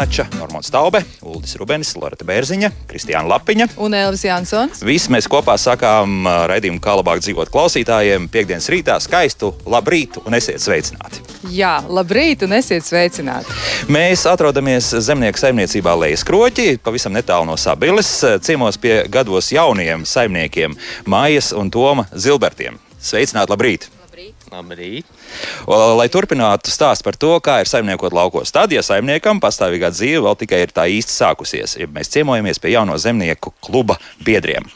Rīta Karnača, Normons Staube, Uldis Rubenis, Lorita Bērziņa, Kristiāna Lapiņa. Un Elvis Jansons. Visi mēs kopā sakām raidījumu, kā labāk dzīvot klausītājiem. Piektdienas rītā skaistu labrīt un esiet sveicināti! Jā, labrīt un esiet sveicināti! Mēs atrodamies zemnieku saimniecībā Lejas Kroķī, pavisam netālu no Sabiles, ciemos pie gados jauniem saimniekiem Mājas un Toma Zilbertiem. Sveicināti, labrīt! Labrīt. Lai turpinātu stāstu par to, kā ir saimniekot laukos, tad, ja saimniekam pastāvīgā dzīve vēl tikai ir tā īsti sākusies, ja mēs ciemojamies pie jauno zemnieku kluba biedriem.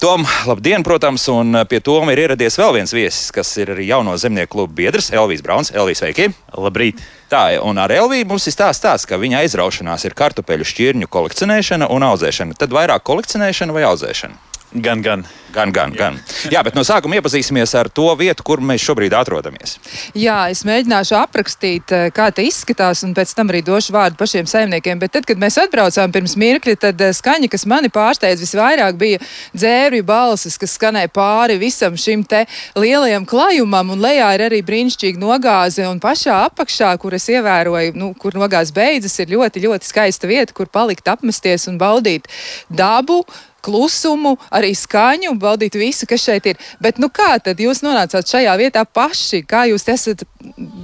Tom, labdien, protams, un pie Toma ir ieradies vēl viens viesis, kas ir arī jauno zemnieku kluba biedrs, Elvijas Brauns. Elvijas, sveiki! Labrīt! Tā, un ar Elviju mums ir stāsts tāds, ka viņa aizraušanās ir kartupeļu šķirņu kolekcionēšana un audzēšana. Tad vairāk kolekcionēšana vai audzēšana? Gan, gan. Gan, gan, Jā. gan. Jā, bet no sākuma iepazīsimies ar to vietu, kur mēs šobrīd atrodamies. Jā, es mēģināšu aprakstīt, eh, kā tas izskatās, un pēc tam arī došu vārdu pašiem saimniekiem. Bet tad, kad mēs atbraucām pirms mirkļa, tad eh, skaņa, kas mani pārsteidz visvairāk, bija dzērvju balsis, kas skanēja pāri visam šim te lielajam klājumam, un lejā ir arī brīnišķīga nogāze, un pašā apakšā, kur es ievēroju, nu, kur nogāze beidzas, ir ļoti, ļoti skaista vieta, kur palikt apmesties un baudīt dabu klusumu, arī skaņu, baudīt visu, kas šeit ir. Bet nu, kā tad jūs nonācāt šajā vietā paši? Kā jūs esat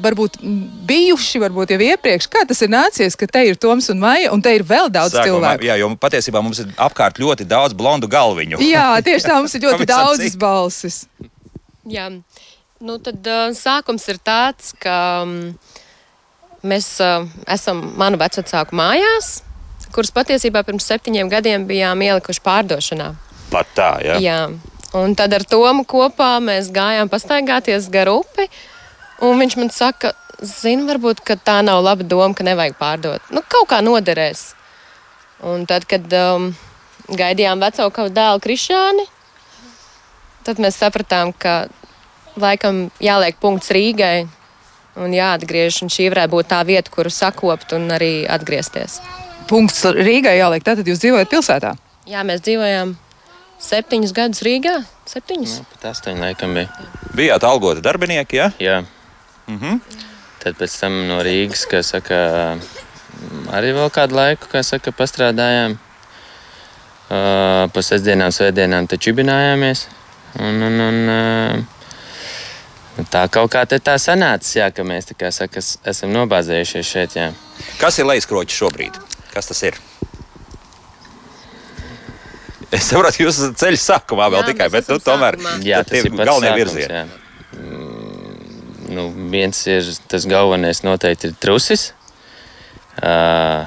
varbūt bijuši, varbūt jau iepriekš? Kā tas ir nācies, ka te ir Toms un Maija, un te ir vēl daudz Sākumā, cilvēku? Jā, jo patiesībā mums ir apkārt ļoti daudz blondu galviņu. jā, tieši tā, mums ir ļoti daudzas balsis. Jā, nu tad uh, sākums ir tāds, ka um, mēs uh, esam manu vecāku mājās kuras patiesībā pirms septiņiem gadiem bijām ielikuši pārdošanā. Pat tā, jā. jā. Un tad ar Tomu kopā mēs gājām pastaigāties gar upi, un viņš man saka, zini, varbūt tā nav laba doma, ka nevajag pārdot. Nu, kaut kā noderēs. Un tad, kad um, gaidījām vecāku dēlu Krišāni, tad mēs sapratām, ka laikam jāliek punkts Rīgai un jāatgriežas. Un šī varētu būt tā vieta, kuru sakopt un arī atgriezties punkts Rīgai jāliek. Tātad jūs dzīvojat pilsētā? Jā, mēs dzīvojam septiņus gadus Rīgā. Septiņus? Jā, nu, pat astoņi laikam bija. Bijāt algoti darbinieki, jā? Jā. Mhm. Tad pēc tam no Rīgas, kā saka, arī vēl kādu laiku, kā saka, pastrādājām. Uh, pa sestdienām, svētdienām te čibinājāmies. Un, un, un, uh, tā kaut kā tā sanāca, jā, ka mēs kā, saka, esam nobāzējušies šeit. Jā. Kas ir lejuskroķis šobrīd? Kas tas ir? Es saprotu, jūs esat ceļš sākumā vēl jā, tikai, bet nu, tomēr jā, tas ir galvenie virzieni. Mm, nu, viens ir tas galvenais noteikti ir trusis. Uh,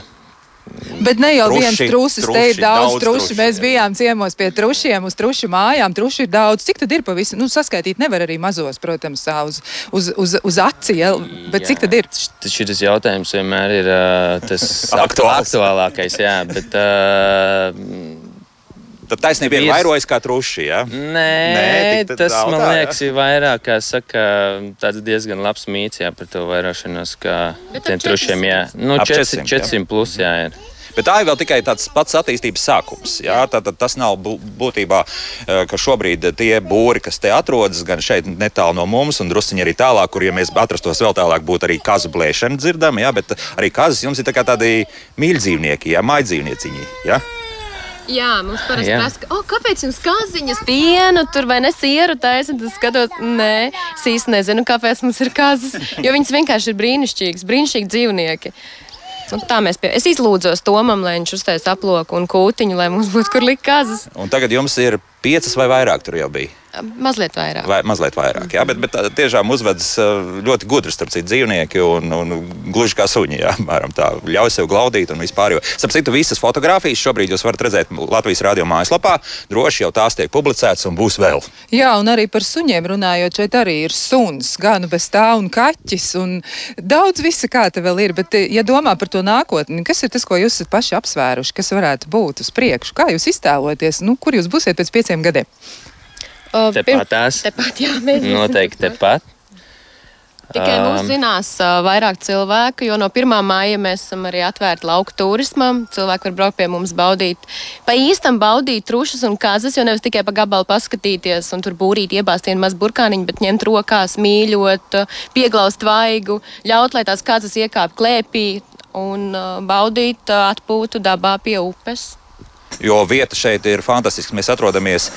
Bet ne jau truši, viens trusis, truši, te ir daudz, truši. truši. Mēs jā. bijām ciemos pie trušiem, uz trušu mājām. Truši ir daudz. Cik tad ir pavisam? Nu, saskaitīt nevar arī mazos, protams, uz, uz, uz, uz aci, ja? bet jā. cik tad ir? Šis jautājums vienmēr ir uh, tas aktuālākais, jā, bet uh, Tad taisnība ir vairojas kā truši. Ja? Nē, Nē tas tā, man liekas, ir vairāk kā saka, tāds diezgan labs mīts jā, par to vairošanos, kā tiem trušiem. Jā, nu, 400, 400 plus jā, ir. Bet tā ir vēl tikai tāds pats attīstības sākums. Jā? Tātad tas nav būtībā, eh, ka šobrīd tie būri, kas te atrodas, gan šeit netālu no mums, un druskuļi arī tālāk, kur, ja mēs atrastos vēl tālāk, būtu arī kazu blēšana dzirdama. Bet arī kazas jums ir tā tādi mīļdzīvnieki, mājdzīvnieciņi. Ja? Jā, mums parasti prasa, oh, kāpēc jums kāziņas pienu tur vai nesieru taisnīt? Es skatos, nē, es īsti nezinu, kāpēc mums ir kāzas. Jo viņas vienkārši ir brīnišķīgas, brīnišķīgi dzīvnieki. Un tā mēs pie... Es izlūdzos Tomam, lai viņš uztaisītu aploku un kūtiņu, lai mums būtu kur likt kazas. Un tagad jums ir piecas vai vairāk tur jau bija? Mazliet vairāk. Vai, mazliet vairāk, jā, bet, bet tiešām uzvedas ļoti gudri starp citu dzīvnieki un, un gluži kā suņi, jā, mēram tā, ļauj sev glaudīt un vispār. Jo, starp citu, visas fotogrāfijas šobrīd jūs varat redzēt Latvijas radio mājaslapā, droši jau tās tiek publicētas un būs vēl. Jā, un arī par suņiem runājot, šeit arī ir suns, gan bez tā un kaķis un daudz visa kā te vēl ir, bet ja domā par to nākotni, kas ir tas, ko jūs esat paši apsvēruši, kas varētu būt uz priekšu, kā jūs iztēloties, nu, kur jūs būsiet pēc pieciem gadiem? Tepat tās. Tepat, jā, mēs Noteikti tepat. Tikai um, mums zinās uh, vairāk cilvēku, jo no 1. māja mēs esam arī atvērti lauku turismam. Cilvēki var braukt pie mums, baudīt, pa īstam baudīt trušas un kazas, jo nevis tikai pa gabalu paskatīties un tur būrīt, iebāzt vienu mazu burkāniņu, bet ņemt rokās, mīļot, pieglaust vaigu, ļaut, lai tās kazas iekāp klēpī un uh, baudīt uh, atpūtu dabā pie upes. Jo vieta šeit ir fantastiska. Mēs atrodamies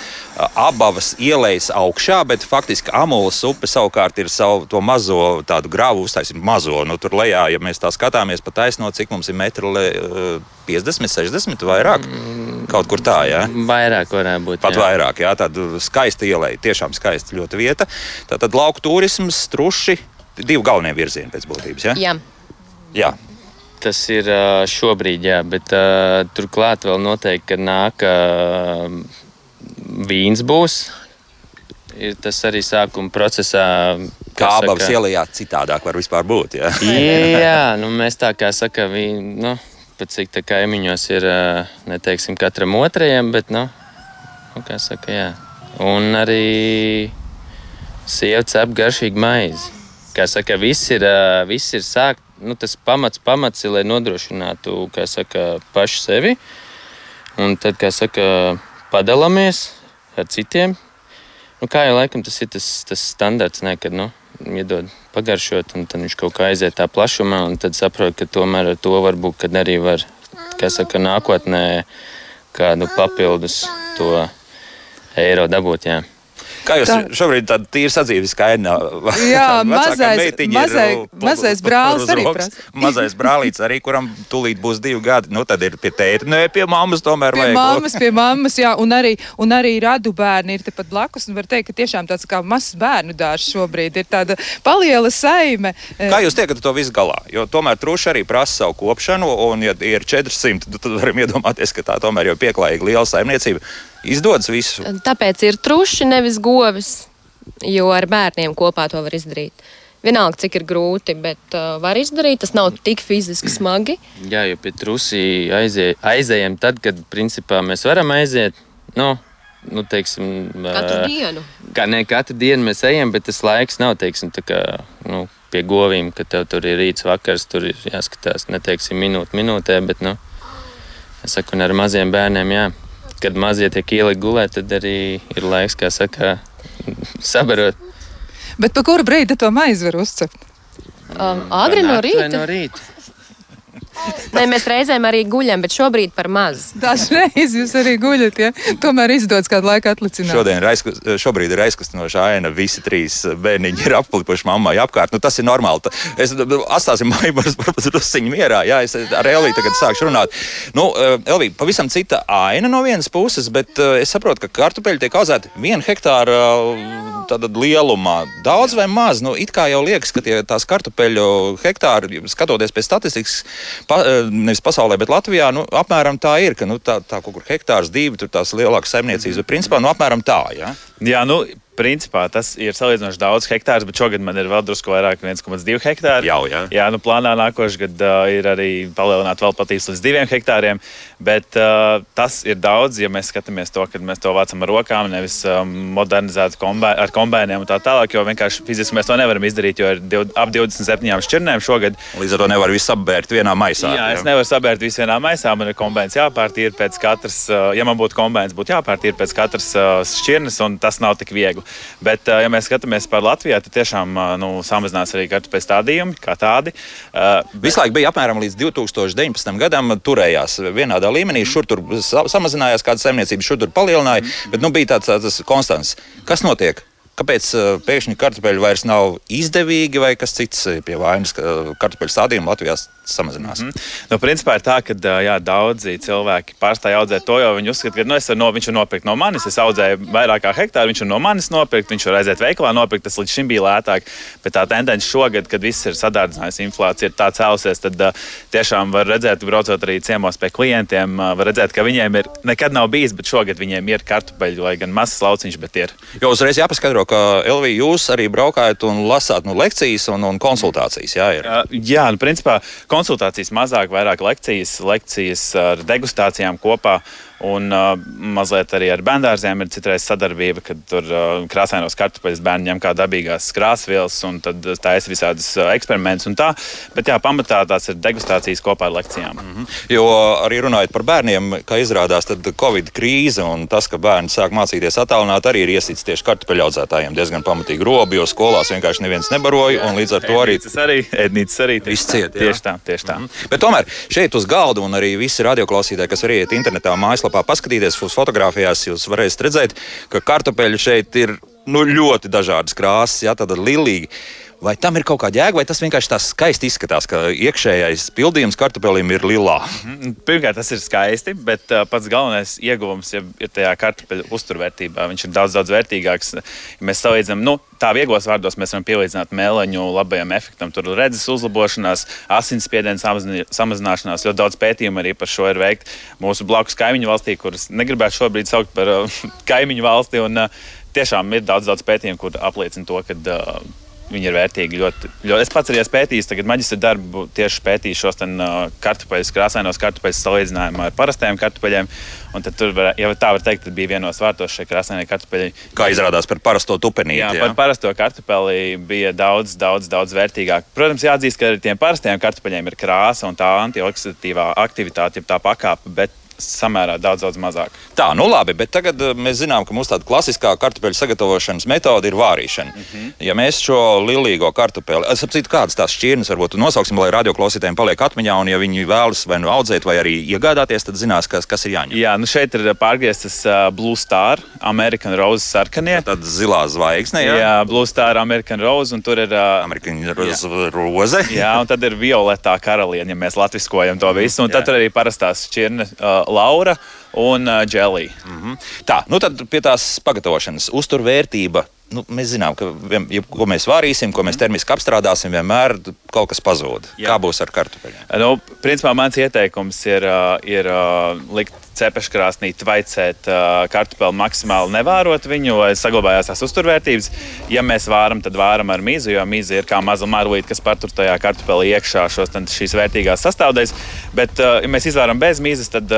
abas ielas augšā, bet faktiski Amulas upe savukārt ir savu to mazo tādu grāvu uztaisījumu. Mazo, nu, tur lejā, ja mēs tā skatāmies pa taisno, cik mums ir metri, le, 50, 60 vairāk. Kaut kur tā, jā. Vairāk varētu būt. Pat jā. vairāk, jā. Tāda skaista ielai, tiešām skaista ļoti vieta. Tātad lauku turisms, truši, divi galvenie virzieni pēc būtības, jā? Jā. jā. Tas ir šobrīd, jā, bet turklāt vēl noteikti, nāk vīns būs. Ir tas arī sākuma procesā. Kā abas ielā citādāk var vispār būt. Jā, jā nu, mēs tā kā sakām, nu, pat cik tā kaimiņos ir, neteiksim, katram otrajam, bet, nu, nu kā saka, jā. Un arī sieva cep garšīgu maizi. Kā saka, viss ir, viss ir sākt nu, tas pamats, pamats ir, lai nodrošinātu saka, pašu sevi. Un tad, kā saka, padalāmies ar citiem. Nu, kā jau laikam tas ir tas, tas standarts, ne, kad nu, iedod pagaršot, un tad viņš kaut kā aiziet tā plašumā, un tad saprot, ka tomēr ar to varbūt arī var, kā saka, nākotnē kādu papildus to eiro dabūt. Jā. Kā jūs tā. šobrīd tāda tīra sadzīves kaina? Jā, mazais, mazai, mazais brālis arī prasa. Mazais brālīts arī, kuram tūlīt būs divi gadi. Nu, tad ir pie tēta, nē, pie mammas tomēr pie vajag. Mammas, pie mammas, jā, un arī, un arī radu bērni ir tepat blakus. Un var teikt, ka tiešām tāds kā mazs bērnu dārzs šobrīd ir tāda paliela saime. Kā jūs tiekat to visu galā? Jo tomēr truši arī prasa savu kopšanu, un ja ir 400, tad varam iedomāties, ka tā tomēr jau pieklājīga liela saimniecība izdodas visu. Tāpēc ir truši, nevis govis, jo ar bērniem kopā to var izdarīt. Vienalga, cik ir grūti, bet uh, var izdarīt. Tas nav tik fiziski smagi. Jā, jo pie trusī aizie, aizējam tad, kad principā mēs varam aiziet. Nu, nu, teiksim, katru uh, dienu. Kā ne katru dienu mēs ejam, bet tas laiks nav teiksim, kā, nu, pie govīm, ka tev tur ir rīts, vakars, tur ir jāskatās neteiksim minūte minūtē, bet nu, es saku, ar maziem bērniem. Jā kad mazie tiek ielikt gulēt, tad arī ir laiks, kā saka, sabarot. Bet pa kuru brīdi to maizi var uzcept? Um, agri no rīta. No rīta. Nē, mēs reizēm arī guļam, bet šobrīd par maz. Dažreiz jūs arī guļat, ja tomēr izdodas kādu laiku atlicināt. Šodien ir aizkust, šobrīd ir aizkustinoša aina. Visi trīs bērniņi ir aplipuši mammai apkārt. Nu, tas ir normāli. Es atstāsim maimas varbūt drusciņu mierā. Jā, es ar Elviju tagad sākšu runāt. Nu, eh, Elvija, pavisam cita aina no vienas puses, bet eh, es saprotu, ka kartupeļi tiek audzēti vienu hektāru lielumā. Daudz vai maz? Nu, it kā jau liekas, ka tie, tās kartupeļu hektāri, skatoties pēc statistikas, pa, e, nevis pasaulē, bet Latvijā, nu, apmēram tā ir, ka nu, tā, tā kaut kur hektārs, divi, tur tās lielākas saimniecības, bet principā nu, apmēram tā. Ja? Jā, nu, principā tas ir salīdzinoši daudz hektāru, bet šogad man ir vēl drusku vairāk, 1,2 hektāri. Jau, jā, jā nu, plānā nākošais gads uh, ir arī palielināt vēl patīs līdz 2 hektāriem. Bet uh, tas ir daudz, ja mēs skatāmies to, ka mēs to vācam ar rokām, nevis um, modernizētu kombē, ar kombēniem un tā tālāk. Jo vienkārši fiziski mēs to nevaram izdarīt, jo ir div, ap 27 šķirnēm šogad. Līdz ar to nevar visu apbērt vienā maisā. Jā, jā. es nevaru sabērt visu vienā maisā. Man ir kombēns jāpārtīra pēc katras, uh, ja man būtu kombēns, būtu jāpārtīra pēc katras uh, šķirnes, tas nav tik viegli. Bet, ja mēs skatāmies par Latviju, tad tiešām nu, samazinās arī kartupeļu stādījumi kā tādi. Visu laiku bija apmēram līdz 2019. gadam, turējās vienādā līmenī. Šur tur samazinājās kāda saimniecība, šur tur palielināja, mm. bet nu, bija tāds, tāds konstants. Kas notiek? Kāpēc pēkšņi kartupeļi vairs nav izdevīgi, vai kas cits pie vainas kartupeļu stādījuma Latvijā samazinās? Mm -hmm. nu, principā ir tā, ka jā, daudzi cilvēki pārstāja audzēt to, jo viņi uzskata, ka nu, no, viņš ir nopirkt no manis. Es audzēju vairāk kā hektāru, viņš ir no manis nopirkt, viņš var aiziet veikalā nopirkt. Tas līdz šim bija lētāk. Bet tā tendence šogad, kad viss ir sadārdzinājusi, inflācija ir tā cēlusies, tad tiešām var redzēt, braucot arī ciemos pie klientiem, var redzēt, ka viņiem ir nekad nav bijis, bet šogad viņiem ir kartupeļi, lai gan mazs lauciņš, bet ir. Jo uzreiz jāpaskaidro, ka Elvija, jūs arī braukājat un lasāt nu, lekcijas un, un konsultācijas. Jā, ir. jā nu, principā konsultācijas mazāk, vairāk lekcijas, lekcijas ar degustācijām kopā. Un uh, mazliet arī ar bērngārziem ir citreiz sadarbība, kad tur uh, krāsainos kartupeļus bērni ņem kā dabīgās krāsvielas un tad taisa visādus uh, eksperimentus un tā. Bet jā, pamatā tās ir degustācijas kopā ar lekcijām. Mm -hmm. Jo arī runājot par bērniem, kā izrādās, tad Covid krīze un tas, ka bērni sāk mācīties attālināt, arī ir iesīts tieši kartupeļu audzētājiem diezgan pamatīgi robi, jo skolās vienkārši neviens nebaroja un līdz ar to arī. Tas arī ēdnīcas arī Viss ciet, tieši tā, tieši tā. Mm -hmm. Bet tomēr šeit uz galda un arī visi radioklausītāji, kas var iet internetā, mājaslapā, paskatīties uz fotografijās, jūs varēsiet redzēt, ka kartupeļi šeit ir nu, ļoti dažādas krāsas, jā, tāda lilīga. Vai tam ir kaut kāda jēga, vai tas vienkārši tā skaisti izskatās, ka iekšējais pildījums kartupeļiem ir lilā? Mhm. Pirmkārt, tas ir skaisti, bet uh, pats galvenais ieguvums ja, ir tajā kartupeļu uzturvērtībā. Viņš ir daudz, daudz vērtīgāks. Ja mēs salīdzinām, nu, tā vieglos vārdos mēs varam pielīdzināt mēleņu labajam efektam. Tur ir redzes uzlabošanās, asinsspiediena samazināšanās. Ļoti daudz pētījumu arī par šo ir veikti mūsu blakus kaimiņu valstī, kuras negribētu šobrīd saukt par uh, kaimiņu valsti. Un, uh, tiešām ir daudz, daudz pētījumu, kur apliecina to, ka uh, viņi ir vērtīgi. Ļoti, ļoti. Es pats arī esmu pētījis, tagad maģistra darbu tieši pētīju šos ten, uh, kartupeļus, krāsainos kartupeļus salīdzinājumā ar parastajiem kartupeļiem. Un tad tur, var, ja tā var teikt, tad bija vienos vārtos šie krāsainie kartupeļi. Kā izrādās par parasto tupenīti. Jā, jā, par parasto kartupeli bija daudz, daudz, daudz vērtīgāk. Protams, jāatzīst, ka arī tiem parastajiem kartupeļiem ir krāsa un tā antioksidatīvā aktivitāte, tā pakāpe. Bet samērā daudz, daudz mazāk. Tā, nu labi, bet tagad uh, mēs zinām, ka mūsu tāda klasiskā kartupeļu sagatavošanas metode ir vārīšana. Mm -hmm. Ja mēs šo lilīgo kartupeli, es saprotu, kādas tās šķirnes varbūt nosauksim, lai radioklausītājiem paliek atmiņā, un ja viņi vēlas vai nu audzēt, vai arī iegādāties, tad zinās, kas, kas ir jāņem. Jā, nu šeit ir pārgrieztas uh, Blue Star, American Rose sarkanie. Tad zilā zvaigzne, jā. jā, Blue Star, American Rose, un tur ir American Rose. Roze. jā, un tad ir violetā karaliene, ja mēs latviskojam to visu, un jā. tad tur arī parastās šķirnes. Uh, Laura un uh, Dželija. Mm -hmm. Tā, nu tad pie tās pagatavošanas uzturvērtība. Nu, mēs zinām, ka ja, ko mēs vārīsim, ko mēs termiski apstrādāsim, vienmēr kaut kas pazūd. Jā. Kā būs ar kartupeļiem? Nu, principā mans ieteikums ir, ir likt cepeškrāsnī tvaicēt kartupeli maksimāli nevārot viņu, lai saglabājās tās uzturvērtības. Ja mēs vāram, tad vāram ar mīzu, jo mīza ir kā maza marlīte, kas patur tajā kartupelī iekšā šos, šīs vērtīgās sastāvdaļas. Bet, ja mēs izvāram bez mīzes, tad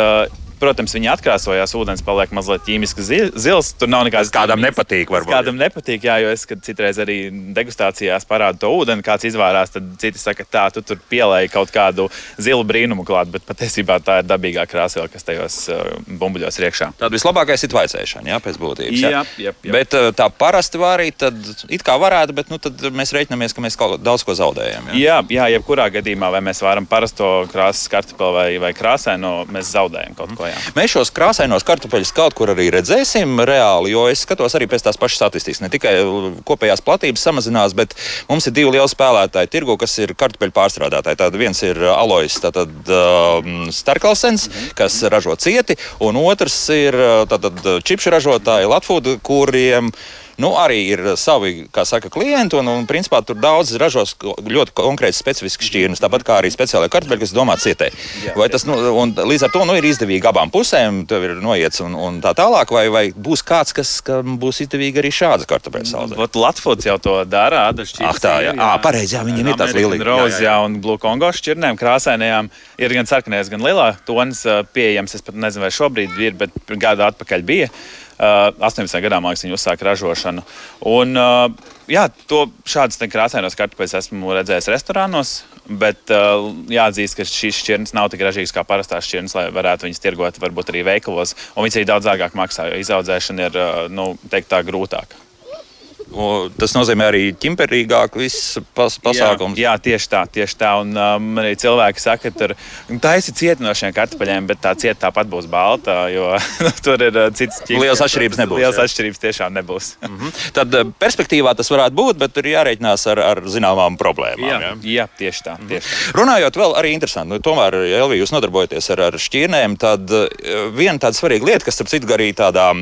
Protams, viņi atkrāsojās, ūdens paliek mazliet ķīmiski zils. Tur nav nekādas. Kādam nepatīk, varbūt. Kādam nepatīk, jā, jo es citreiz arī degustācijās parādu to ūdeni, kāds izvārās. Tad citi saka, tā, tu tur pielēji kaut kādu zilu brīnumu klāt, bet patiesībā tā ir dabīgā krāsa, kas tajos uh, bumbuļos ir iekšā. Tad vislabākais ir tvaicēšana, jā, pēc būtības. Jā, jā, jā. Bet uh, tā parasti vārīt, tad it kā varētu, bet nu, tad mēs reiķinamies, ka mēs kaut daudz ko zaudējam. Jā, jā, jā jebkurā gadījumā, vai mēs varam parasto krāsas kartupeli vai, vai krāsaino, mēs zaudējam kaut ko. Jā. Mēs šos krāsainos kartupeļus kaut kur arī redzēsim reāli, jo es skatos arī pēc tās pašas statistikas. Ne tikai kopējās platības samazinās, bet mums ir divi lieli spēlētāji tirgu, kas ir kartupeļu pārstrādātāji. Tad viens ir Alois um, Starkalsens, kas ražo cieti, un otrs ir tātad, čipšu ražotāji Latvijas, kuriem nu, arī ir savi saka, klienti, un, un principā tur daudz ražos ļoti konkrēti specifiskas šķirnes, tāpat kā arī speciālai kartupeļi, kas domā cietē. Vai tas, nu, līdz ar to nu, ir izdevīgi abām pusēm, tev ir noiets un, un tā tālāk, vai, vai būs kāds, kas būs izdevīgi arī šādas kartupeļu saldē? Latvijas jau to dara, Adašķis. Ah, tā, jā, jā. À, pareizi, jā, viņiem ir tāds lielīgs. Rozi, jā, un Blue Congo šķirnēm krāsainajām ir gan sarkanais, gan lielā tonis pieejams. Es pat nezinu, vai šobrīd ir, bet gadu atpakaļ bija. 18 gadā mākslinieks viņa uzsāka ražošanu. Un, jā, to šādas krāsainos kartupeļus esmu redzējis restorānos. Bet uh, jāatzīst, ka šīs šķirnes nav tik ražīgas kā parastās šķirnes, lai varētu viņas tirgot varbūt arī veikalos. Un viņas arī daudz dārgāk maksā, jo izaudzēšana ir uh, nu, teikt, tā grūtāka. Tas nozīmē arī ķimperīgāk viss pas, pasākums. Jā, jā, tieši tā, tieši tā. Un um, arī cilvēki saka, ka tā ir cieta no šiem kartupeļiem, bet tā cieta tāpat būs balta, jo nu, tur ir uh, cits ķīmis. Lielas atšķirības nebūs. Lielas jā. atšķirības tiešām nebūs. mm -hmm. Tad uh, perspektīvā tas varētu būt, bet tur jārēķinās ar, ar zināmām problēmām. Jā, jā. jā tieši tā. Tieši tā. Runājot vēl arī interesanti, nu, tomēr, Elvija, jūs nodarbojaties ar, ar šķirnēm, tad uh, viena tāda svarīga lieta, kas, starp citu, arī tādā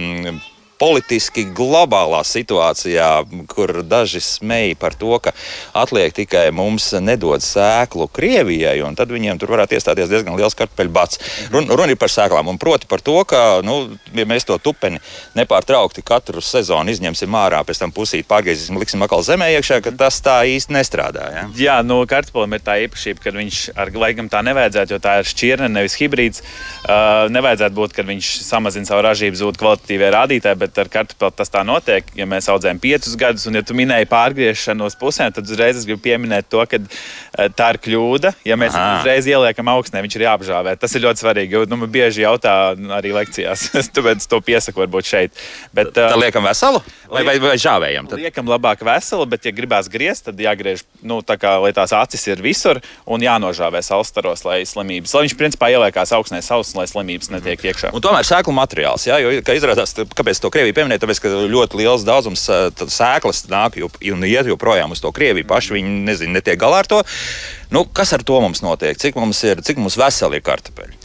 politiski globālā situācijā, kur daži smēja par to, ka atliek tikai mums nedod sēklu Krievijai, un tad viņiem tur varētu iestāties diezgan liels kartupeļu bats. Run, runa ir par sēklām, un proti par to, ka, nu, ja mēs to tupeni nepārtraukti katru sezonu izņemsim ārā, pēc tam pusīt pārgriezīsim, liksim atkal zemē iekšā, ka tas tā īsti nestrādā. Ja? Jā, nu, kartupelim ir tā īpašība, ka viņš, ar, laikam tā nevajadzētu, jo tā ir šķirne, nevis hibrīds. Uh, nevajadzētu būt, ka viņš samazina savu ražību, zūd kvalitatīvie rādītāji, bet ar kartupeli tas tā notiek. Ja mēs audzējam piecus gadus, un ja tu minēji pārgriešanu uz pusēm, tad uzreiz es gribu pieminēt to, ka uh, tā ir kļūda. Ja mēs Aha. uzreiz ieliekam augstnē, viņš ir jāapžāvē. Tas ir ļoti svarīgi. Nu, man bieži jautā arī lekcijās, tāpēc to piesaku varbūt šeit. Bet, uh, tad liekam veselu vai, vai, vai žāvējam? Tad? Liekam labāk veselu, bet, ja gribās griezt, tad jāgriež, nu, tā kā, lai tās acis ir visur un jānožāvē salstaros, lai slimības, lai viņš principā ieliekās augstnē savus, lai slimības netiek iekšā. Un tomēr sēklu materiāls, jā, jo, kā izrādās, kāpēc to Krieviju pieminēt, tāpēc, ka ļoti liels daudzums sēklas nāk un iet joprojām uz to Krieviju. Paši viņi nezin, netiek galā ar to. Nu, kas ar to mums notiek? Cik mums ir, cik mums veseli ir kartupeļi?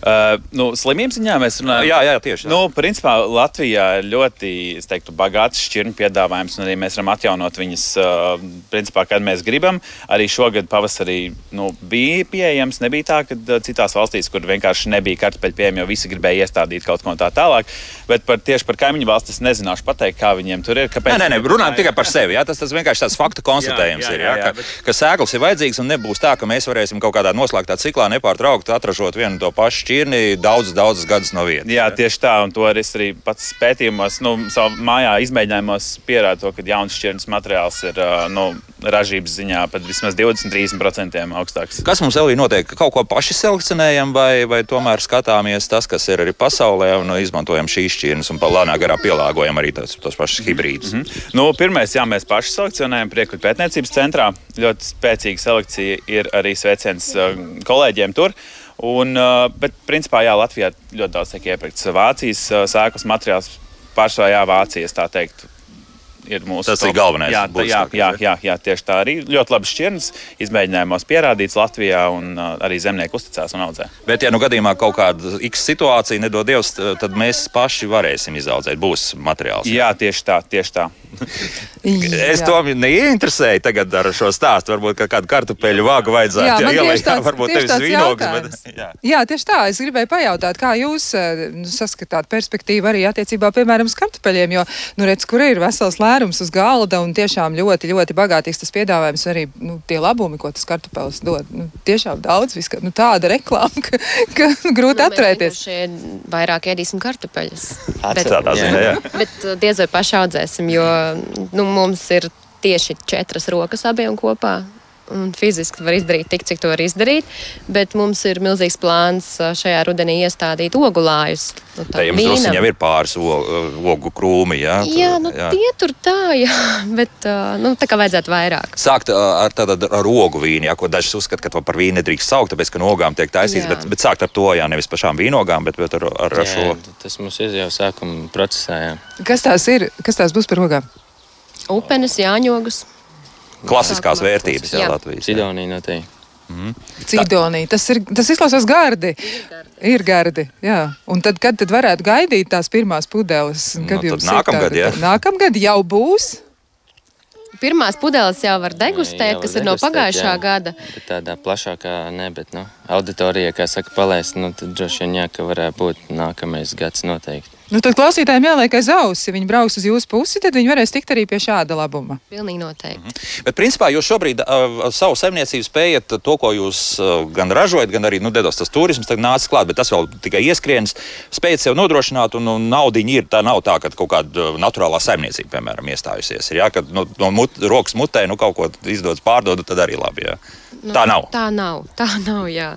Uh, nu, slimības ziņā mēs runājam. Jā, jā tieši tā. Nu, principā Latvijā ir ļoti teiktu, bagāts šķirņu piedāvājums, un arī mēs varam atjaunot viņas, uh, principā, kad mēs gribam. Arī šogad pavasarī nu, bija pieejams. Nebija tā, ka uh, citās valstīs, kur vienkārši nebija kartupeļu pieejami, jo visi gribēja iestādīt kaut ko tā tālāk. Bet par, tieši par kaimiņu valsts es nezināšu pateikt, kā viņiem tur ir. Kāpēc nē, nē, nē runājam tikai par sevi. Jā, tas, tas vienkārši tāds faktu konstatējums jā, jā, jā, ir. Jā, jā, ka, bet... ka sēklas ir vajadzīgas un nebūs tā, ka mēs varēsim kaut kādā noslēgtā ciklā nepārtraukti atražot vienu to pašu šķirni daudzus, daudzus gadus no vietas. Jā, tieši tā, un to arī, arī pats pētījumos, nu, savā mājā izmēģinājumos pierāda to, ka jauns šķirnes materiāls ir nu, ražības ziņā pat vismaz 20-30% augstāks. Kas mums ir notiek? Kaut ko paši selekcionējam, vai, vai tomēr skatāmies tas, kas ir arī pasaulē, un izmantojam šīs šķirnes un lēnā garā pielāgojam arī tos, tos pašus hibrīdus? Mm -hmm. nu, pirmais, jā, mēs paši selekcionējam priekšļu pētniecības centrā. Ļoti spēcīga selekcija ir arī sveiciens kolēģiem tur. Un, bet, principā, jā, Latvijā ļoti daudz tiek iepirkts Vācijas sēklas materiāls. Pārsvarā, Vācijas tā teikt, ir mūsu. Tas top. ir galvenais. Jā, tā, jā, jā, jā, jā, tieši tā arī ļoti labi šķirnes izmēģinājumos pierādīts Latvijā, un arī zemnieki uzticās un audzē. Bet, ja nu gadījumā kaut kāda X situācija nedod Dievs, tad mēs paši varēsim izaudzēt. Būs materiāls. Jā, tieši tā, tieši tā. es to neinteresēju tagad ar šo stāstu. Varbūt kādu kartupeļu vāgu vajadzētu jā, jā, ielikt. Tāds, varbūt tevis vīnogs. Bet, jā. jā, tieši tā. Es gribēju pajautāt, kā jūs nu, saskatāt perspektīvu arī attiecībā, piemēram, uz kartupeļiem. Jo, nu, redz, kur ir vesels lērums uz galda un tiešām ļoti, ļoti bagātīgs tas piedāvājums. Arī nu, tie labumi, ko tas kartupelis dod. Nu, tiešām daudz, viska, nu, tāda reklāma, ka, ka grūti nu, atturēties. Vairāk ēdīsim kartupeļus. Bet, tādā ziņā, jā. Bet diez vai paši audzēsim, jo nu, mums ir tieši četras rokas abiem kopā. Un fiziski var izdarīt tik, cik to var izdarīt, bet mums ir milzīgs plāns šajā rudenī iestādīt ogulājus. Nu, tā jums drusku jau ir pāris ogu krūmi, jā? Jā, nu, jā. tie tur tā, jā, bet nu, tā kā vajadzētu vairāk. Sākt ar, tātad, ar ogu vīnu, jā, ko dažs uzskata, ka to par vīnu nedrīkst saukt, tāpēc, ka no ogām tiek taisīts, bet, bet sākt ar to, jā, nevis pašām vīnogām, bet, bet ar, ar, ar jā, šo. Tas mums ir jau sākuma procesā, jā. Kas tās ir? Kas tās būs par ogām? Upenes, jāņogus. Klasiskās vērtības, jā, jā. Latvijas. Sidonija noteikti. Mm. Cidonija. Tas, ir, tas izklausās gardi. Ir gardi. Jā. Un tad, kad tad varētu gaidīt tās pirmās pudeles? Kad no, nākamgad, jā. Nākamgad jau būs. Pirmās pudeles jau var degustēt, jā, kas ir no pagājušā jā. gada. Bet tādā plašākā, ne, bet nu, auditorijā, kā saka, palaist, nu, tad droši vien jā, ka varētu būt nākamais gads noteikti. Nu, tad klausītājiem jāliek aiz auss. Ja viņi brauks uz jūsu pusi, tad viņi varēs tikt arī pie šāda labuma. Pilnīgi noteikti. Mm -hmm. Bet, principā, jūs šobrīd uh, savu saimniecību spējat to, ko jūs uh, gan ražojat, gan arī nu, dedos tas turisms, tad nāc klāt, bet tas vēl tikai ieskrienas. Spējat sev nodrošināt, un, un naudiņi ir. Tā nav tā, ka kaut kāda naturālā saimniecība, piemēram, iestājusies. Ir, ja? Kad nu, no mut, rokas mutē nu, kaut ko izdodas pārdot, tad arī labi. Ja? Nu, tā nav. Tā nav. Tā nav jā.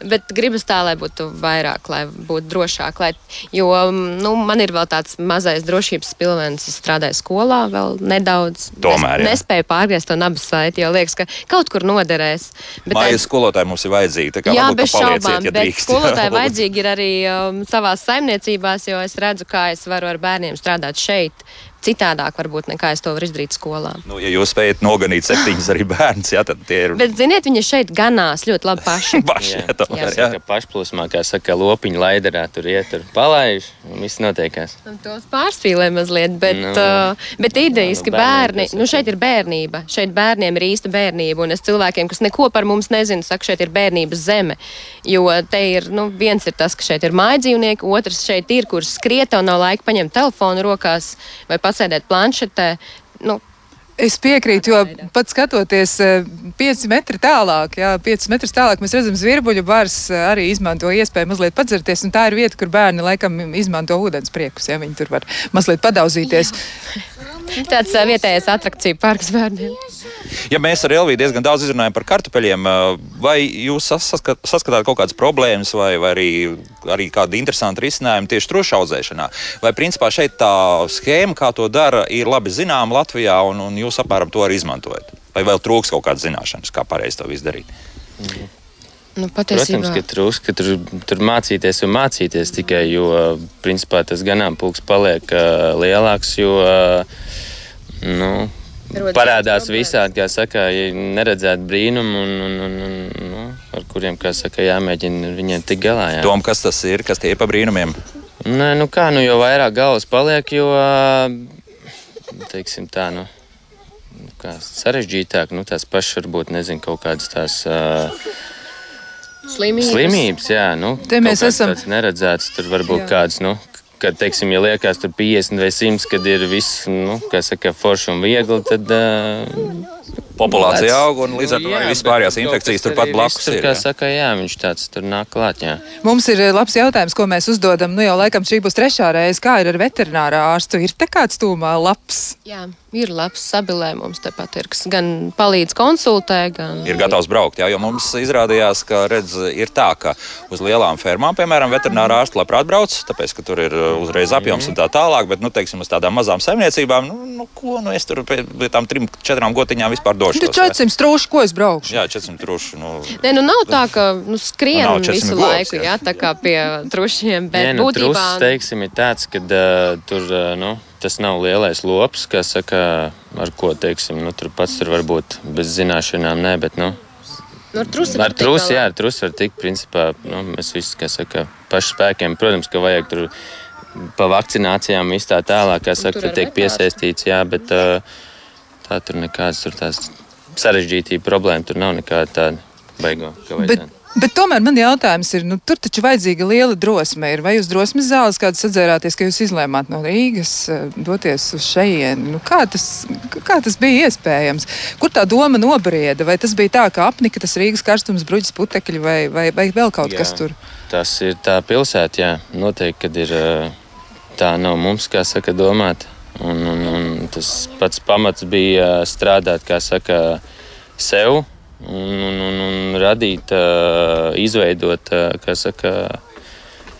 Bet gribas tā, lai būtu vairāk, lai būtu drošāk. Lai, jo mm, nu, man ir vēl tāds mazais drošības pilvens. Es strādāju skolā vēl nedaudz. Tomēr. Es nespēju pārgriezt to nabas saiti, jo liekas, ka kaut kur noderēs. Bet Mājas skolotāji mums ir vajadzīgi. Jā, varbūt, bez šaubām. Ja bet skolotāji vajadzīgi ir arī um, savās saimniecībās, jo es redzu, kā es varu ar bērniem strādāt šeit citādāk, varbūt, nekā es to varu izdarīt skolā. Nu, ja jūs spējat noganīt septiņus arī bērnus, jā, tad tie ir. Bet, ziniet, viņi šeit ganās ļoti labi paši. paši jā, tomēr, Jā. jā. Saka, pašplūsmā, kā saka, lopiņa laidarā tur iet, tur palaiž, un viss notiekās. Tos pārspīlē mazliet, bet, Nu, nu, uh, bet idejas, nu, ka bērni, nu šeit ir bērnība, šeit bērniem ir īsta bērnība, un es cilvēkiem, kas neko par mums nezina, saku, šeit ir bērnības zeme, jo te ir, nu, viens ir tas, ka šeit ir mājdzīvnieki, otrs šeit ir, kurš skriet, un nav laika paņemt telefonu rokās vai pasēdēt planšetē. Nu, Es piekrītu, jo pat skatoties 5 metri tālāk, jā, 5 metrus tālāk, mēs redzam, zvirbuļu bars eh, arī izmanto iespēju mazliet padzerties. Tā ir vieta, kur bērni laikam izmanto ūdens priekus. Ja, viņi tur var mazliet padauzīties. Tāds vietējais atrakciju parks bērniem. Ja mēs ar Elviju diezgan daudz izrunājam par kartupeļiem, vai jūs saskat, saskatāt kaut kādas problēmas, vai, vai arī, arī kādu interesantu risinājumu tieši trušu audzēšanā? Vai principā šeit tā schēma, kā to dara, ir labi zināma Latvijā, un, un jūs apmēram to arī izmantojat? Vai vēl trūks kaut kādas zināšanas, kā pareizi to izdarīt? Nu, patiesībā. Protams, ka trūks, ka tur, tur mācīties un mācīties tikai, jo principā tas ganāmpulks paliek uh, lielāks, jo uh, nu, Rodas parādās visādi, kā saka, ja neredzēt brīnumu, un, un, un, un, nu, ar kuriem, kā saka, jāmēģina viņiem tikt galā. Jā. Tom, kas tas ir, kas tie ir pa brīnumiem? Nē, nu kā, nu, jo vairāk galvas paliek, jo teiksim, tā, nu, nu kā, sarežģītāk, nu, tās pašas varbūt nezinu, kaut kādas tās uh, Slimības. slimības. Jā, nu, Te mēs esam- tāds neredzēts, tur varbūt Jā. jā. kāds. Nu, Kad, teiksim, ja liekas, tur 50 vai 100, kad ir viss, nu, kā saka, forši un viegli, tad uh, Populācija aug, un līdz ar to Nu, arī vispārējās kaut infekcijas turpat blakus tur, ir. Kā jā. saka, jā, viņš tāds tur nāk klāt. Jā. Mums ir eh, labs jautājums, ko mēs uzdodam. Nu, jau laikam šī būs trešā reize. Kā ir ar veterinārā ārstu? Ir te kāds tūmā labs? Jā, ir labs sabilē mums tepat ir, kas gan palīdz konsultē, gan ir gatavs braukt. Jā, jo mums izrādījās, ka redz, ir tā, ka uz lielām fermām, piemēram, veterinārā ārsts labprāt brauc, tāpēc, ka tur ir uh, uzreiz apjoms un tā tālāk, bet, nu, teiksim, uz tādām mazām saimniecībām, nu, nu ko, nu, es tur pie, pie tām trim, četrām gotiņām vispār došu. Tur 400 strūši, ko es braukšu? Jā, 400 truši. Nu, Nē, nu nav tā, ka nu, skrien Nav 400 visu govs, laiku, jā. tā kā pie trušiem, bet Nē, nu, būtībā trusis, teiksim, ir tāds, ka uh, tur uh, nu, tas nav lielais lops, kas saka, ar ko teiksim, nu, tur pats tur varbūt bez zināšanām, nē, bet nu, nu, ar trusi ar var tikt jā, ar trusi var tikt, principā, nu, mēs visi, kā saka, paši spēkiem, protams, ka vajag tur pa vakcinācijām viss tā tālāk, kā saka, tiek piesaistīts, jā, bet uh, tā tur nekādas tur tās sarežģītība problēma, tur nav nekāda tāda baigo. Bet, bet tomēr man jautājums ir, nu, tur taču vajadzīga liela drosme. Ir. Vai jūs drosmes zāles kādas atzērāties, ka jūs izlēmāt no Rīgas eh, doties uz šejienu? Nu, kā, tas, kā tas bija iespējams? Kur tā doma nobrieda? Vai tas bija tā, ka apnika tas Rīgas karstums, bruģis, putekļi vai, vai, vai vēl kaut Jā. kas tur? Tas ir tā pilsēta, jā. Noteikti, kad ir ā, tā nav mums, kā saka, domāt. Un, un, un tas pats pamats bija ā, strādāt, kā saka, sev un, un, un, un radīt, ā, izveidot, ā, kā saka,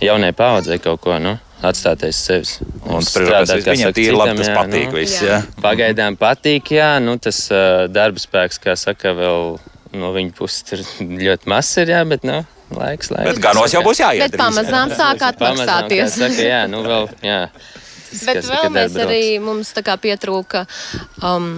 jaunai paudzei kaut ko. Nu? Atstāties sevis. un, protams, viņam tīri labi tas jā, patīk. nu, Viss, Jā. jā. Pagaidām patīk, jā, nu, tas uh, darba spēks, kā saka, vēl no viņa puses tur ļoti mazs ir, jā, bet, nu, laiks, laiks. Bet ganos jau būs jāiet. Bet pamazām sāk Pamazām, kā atmaksāties. Saka, jā, nu vēl, jā. Bet Kas vēl tikai mēs darba arī mums pietrūka um,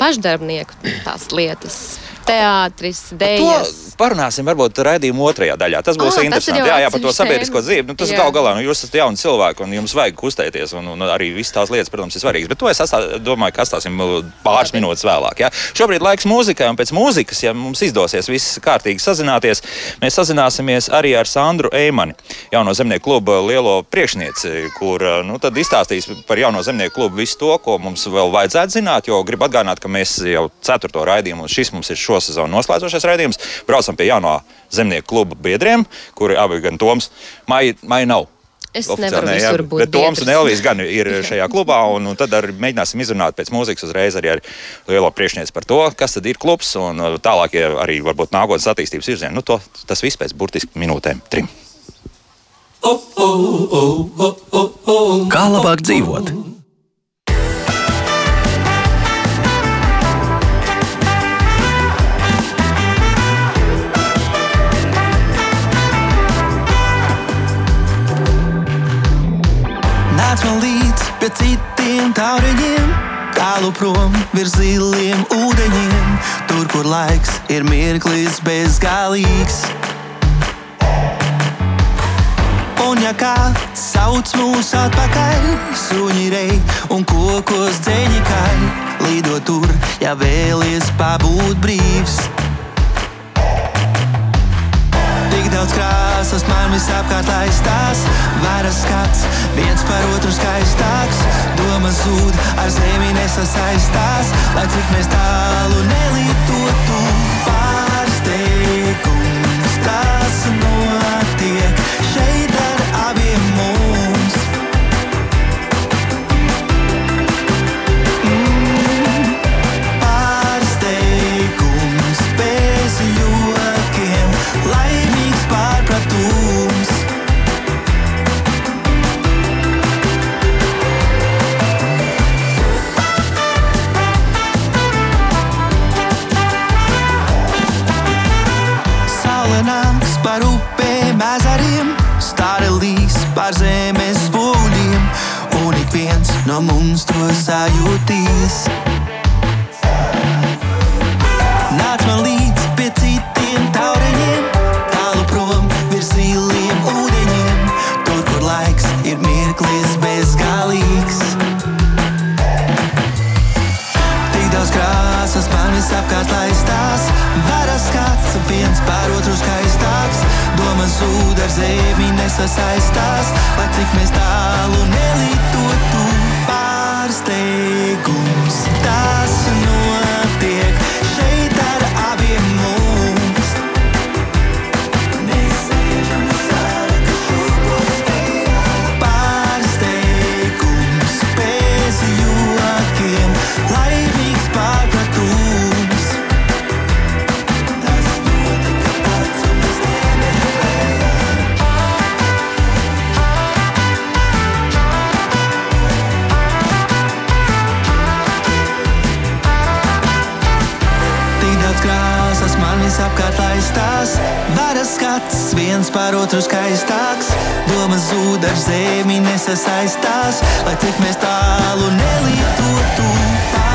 pašdarbnieku tās lietas. Teātris, dēļas. parunāsim varbūt raidījuma otrajā daļā. Tas būs Ah, tas ir interesanti. jau Jā, jā, par to sabiedrisko dzīvi. Nu, tas gal galā, nu, jūs esat jauni cilvēki un jums vajag kustēties. Un, un arī visas tās lietas, protams, ir svarīgas. Bet to es atstā, domāju, ka atstāsim uh, pāris minūtes vēlāk. Jā. Šobrīd laiks mūzikai, un pēc mūzikas, ja mums izdosies viss kārtīgi sazināties, mēs sazināsimies arī ar Sandru Eimani, jauno zemnieku kluba lielo priekšnieci, kur uh, nu, izstāstīs par jauno zemnieku klubu visu to, ko mums vēl vajadzētu zināt. Jo gribu atgādināt, ka mēs jau ceturto raidījumu, un šis mums ir šo sezonu noslēdzošais raidījums, braucam pie jauno zemnieku kluba biedriem, kuri abi gan Toms, Maija Mai nav. Es Oficiāli nevaru jā, visur būt Bet Toms un. Elvijas gan ir šajā klubā, un, un tad arī mēģināsim izrunāt pēc mūzikas uzreiz arī ar lielo priekšnieci par to, kas tad ir klubs un uh, tālākie arī varbūt nākotnes attīstības virzieni. Nu, to, tas viss pēc burtiski minūtēm trim. Kā labāk dzīvot? Nāc man līdzi pie citiem tiem tauriņiem, tālu prom virs ziliem ūdeņiem, tur, kur laiks ir mirklis bezgalīgs. Un ja kāds sauc mūs atpakaļ, suņi rei un kokos dzeņi kai, lido tur, ja vēlies pabūt brīvs. Daudz krāsas man visapkārt aizstās, varas skats, viens par otru skaistāks, domas zūd, ar zemi nesasaistās, lai cik mēs tālu nelītotu pārsteigums. Tas man visapkārt aizstās, varas skats viens par otru skaistāks, domas zūd ar zemi nesasaistās, lai cik mēs tālu nelītotu pārsteigums.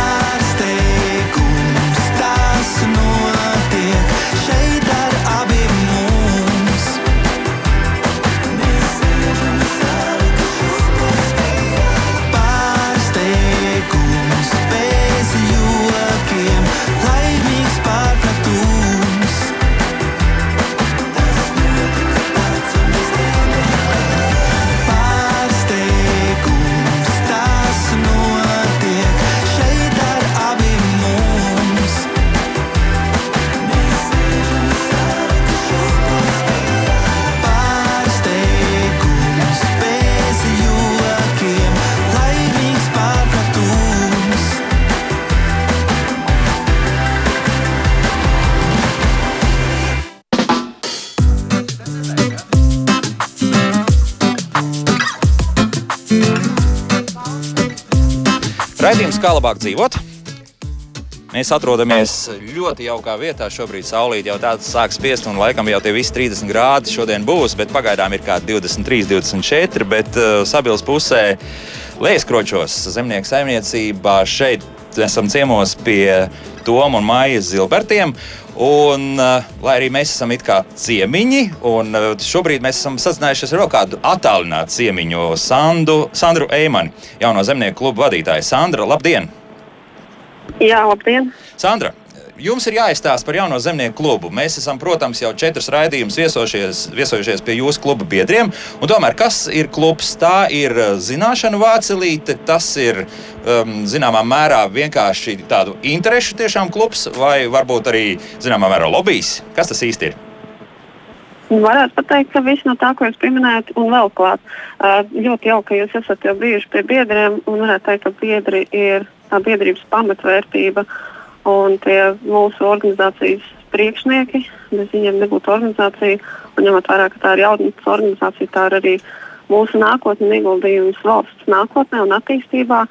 Kā labāk dzīvot. Mēs atrodamies ļoti jaukā vietā. Šobrīd saulīt jau tāds sāk spiest, un laikam jau tie visi 30 grādi šodien būs, bet pagaidām ir kādi 23, 24. Bet uh, sabils pusē Lēskročos zemnieku saimniecībā šeit esam ciemos pie Toma un Maijas Zilbertiem. Un, uh, lai arī mēs esam it kā ciemiņi, un uh, šobrīd mēs esam sazinājušies ar vēl kādu attālinātu ciemiņu, Sandu, Sandru Eimani, jauno zemnieku klubu vadītāju. Sandra, labdien! Jā, labdien! Sandra, jums ir jāizstāsta par jauno zemnieku klubu. Mēs esam, protams, jau četrus raidījumus viesojušies, pie jūsu kluba biedriem. Tomēr, kas ir klubs? Tā ir uh, zināšanu vācelīte, tas ir um, zināmā mērā vienkārši tādu interešu tiešām klubs, vai varbūt arī zināmā mērā lobbyis. Kas tas īsti ir? Varētu pateikt, ka viss no tā, ko jūs pieminējat, un vēl klāt. Uh, ļoti jauki, ka jūs esat jau bijuši pie biedriem, un varētu teikt, ka biedri ir tā biedrības pamatvērtība un tie mūsu organizācijas priekšnieki. Bez viņiem nebūtu organizācija, un ņemot vērā, ka tā ir jaunatnes organizācija, tā ir arī mūsu nākotne un ieguldījums valsts nākotnē un attīstībā.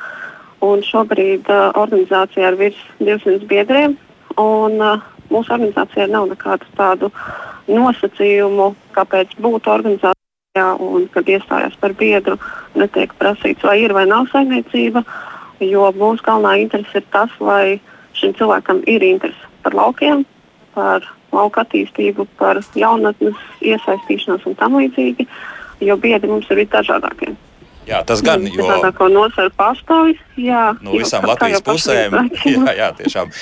Un šobrīd uh, organizācijā ir virs 200 biedriem, un uh, mūsu organizācijai nav nekādu tādu nosacījumu, kāpēc būtu organizācija. Jā, un, kad iestājās par biedru, netiek prasīts, vai ir vai nav saimniecība. Jo mūsu galvenā interese ir tas, lai šim cilvēkam ir interese par laukiem, par lauka attīstību, par jaunatnes iesaistīšanos un tam līdzīgi. Jo biedri mums ir visdažādākie. Jā, tas gan ir. Dažādāko nozaru pārstāvji. Jā, no visām kā, Latvijas kā pusēm. Jā, jā, tiešām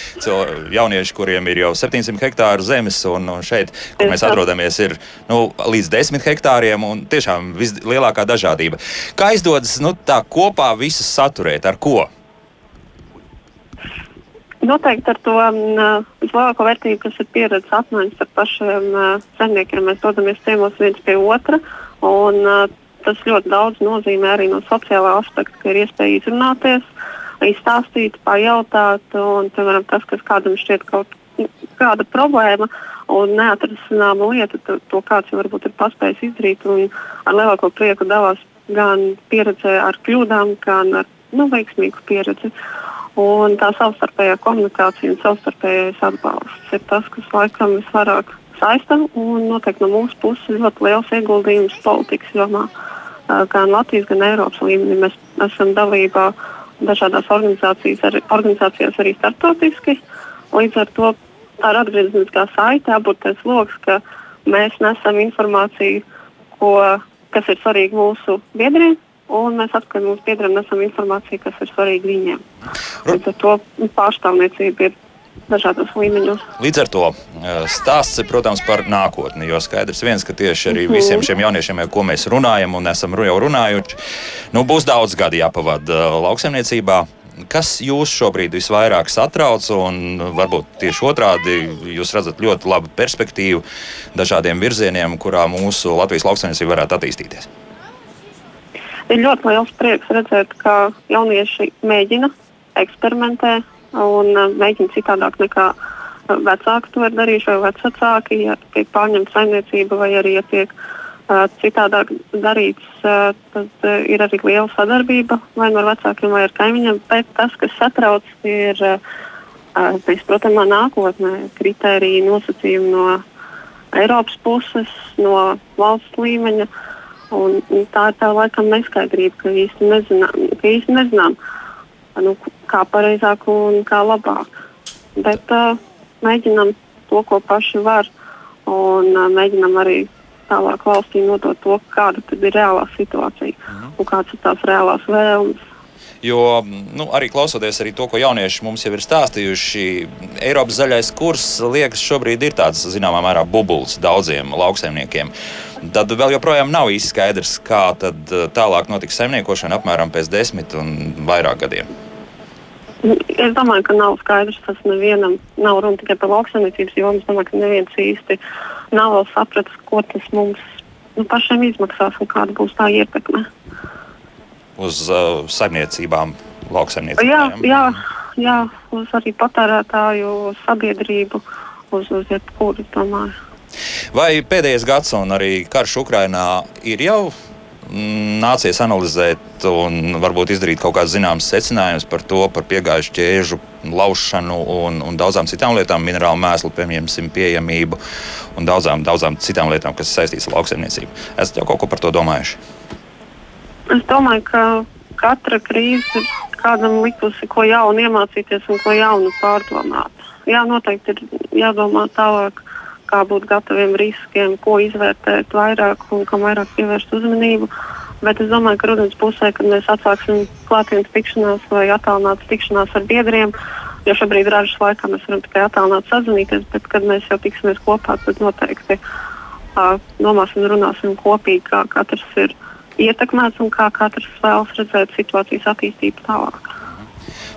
jaunieši, kuriem ir jau 700 hektāru zemes, un, un šeit, kur mēs atrodamies, ir nu, līdz 10 hektāriem, un tiešām vislielākā dažādība. Kā izdodas nu, tā kopā visus saturēt? Ar ko? Noteikti ar to uh, vislielāko vērtību, kas ir pieredzes apmaiņas ar pašiem uh, zemniekiem. Mēs dodamies ciemos viens pie otra. Un, uh, tas ļoti daudz nozīmē arī no sociālā aspekta, ka ir iespēja izrunāties, izstāstīt, pajautāt. Un, piemēram, tas, kas kādam šķiet kaut kāda problēma un neatrisināma lieta, to, to kāds jau varbūt ir paspējis izdarīt ar lielāko prieku dalās gan pieredzē ar kļūdām, gan ar nu, veiksmīgu pieredzi. Un tā savstarpējā komunikācija un savstarpējais atbalsts ir tas, kas laikam visvairāk saista un noteikti no mūsu puses ļoti liels ieguldījums politikas jomā. Gan Latvijas, gan Eiropas līmenī mēs esam dalībā dažādās organizācijas, ar, organizācijās arī starptautiski. Līdz ar to tā ir atgriezniskā saite, aburtais lokus, ka mēs nesam informāciju, ko, kas ir svarīga mūsu biedriem, un mēs atpakaļ mūsu biedriem nesam informāciju, kas ir svarīga viņiem. Līdz ar to pārstāvniecība ir dažādos līmeņos. Līdz ar to eh, stāsts ir, protams, par nākotni. Jo skaidrs viens, ka tieši arī visiem šiem jauniešiem, ar ko mēs runājam un esam jau runājuši, nu, būs daudz gadi jāpavada eh, lauksaimniecībā. Kas jūs šobrīd visvairāk satrauc, un varbūt tieši otrādi jūs redzat ļoti labu perspektīvu dažādiem virzieniem, kurā mūsu Latvijas lauksaimniecība varētu attīstīties? Ir ļoti liels prieks redzēt, ka jaunieši mēģina, eksperimentē, un uh, mēģina citādāk nekā uh, vecāki to ir darījuši, vai vecāki, ja tiek pārņemta saimniecība, vai arī ja tiek uh, citādāk darīts, uh, tad uh, ir arī liela sadarbība vai no vecākiem, vai ar kaimiņiem. Bet tas, kas satrauc, ir uh, neizprotamā nākotnē, kritērija nosacījumi no Eiropas puses, no valsts līmeņa. Un, un tā ir tā laikam neskaidrība, ka īsti nezinām, ka īsti nezinām nu, kā pareizāk un kā labāk. Bet uh, mēģinam to, ko paši var, un uh, mēģinam arī tālāk valstī nodot to, kāda ir reālā situācija mhm. un kādas ir tās reālās vēlmes. Jo nu, arī klausoties arī to, ko jaunieši mums jau ir stāstījuši, Eiropas zaļais kurs liekas šobrīd ir tāds zināmā mērā bublis daudziem lauksaimniekiem. Tad vēl joprojām nav īsti skaidrs, kā tālāk notiks saimniekošana apmēram pēc desmit un vairāk gadiem. Es domāju, ka nav skaidrs, tas nevienam nav runa tikai par lauksaimniecības jomu. Es domāju, ka neviens īsti nav vēl sapratis, ko tas mums nu, pašiem izmaksās un kāda būs tā ietekme. Uz uh, saimniecībām, lauksaimniecībām. Jā, jā, jā, uz arī patērētāju sabiedrību, uz, uz jebkuru, domāju. Vai pēdējais gads un arī karš Ukrainā ir jau nācies analizēt un varbūt izdarīt kaut kādas zināmas secinājumus par to, par piegājušu ķēžu laušanu un, un daudzām citām lietām, minerālu mēslu pieejamību un daudzām, daudzām citām lietām, kas saistītas ar lauksaimniecību. Esat jau kaut ko par to domājuši? Es domāju, ka katra krīze ir kādam likusi ko jaunu iemācīties un ko jaunu pārdomāt. Jā, noteikti ir jādomā tālāk kā būt gataviem riskiem, ko izvērtēt vairāk un kam vairāk pievērst uzmanību. Bet es domāju, ka rudens pusē, kad mēs atsāksim klātienes tikšanās vai attālinātas tikšanās ar biedriem, jo šobrīd ražas laikā mēs varam tikai attālināt sazināties, bet kad mēs jau tiksimies kopā, tad noteikti uh, domāsim un runāsim kopīgi, kā katrs ir ietekmēts un kā katrs vēlas redzēt situācijas attīstību tālāk.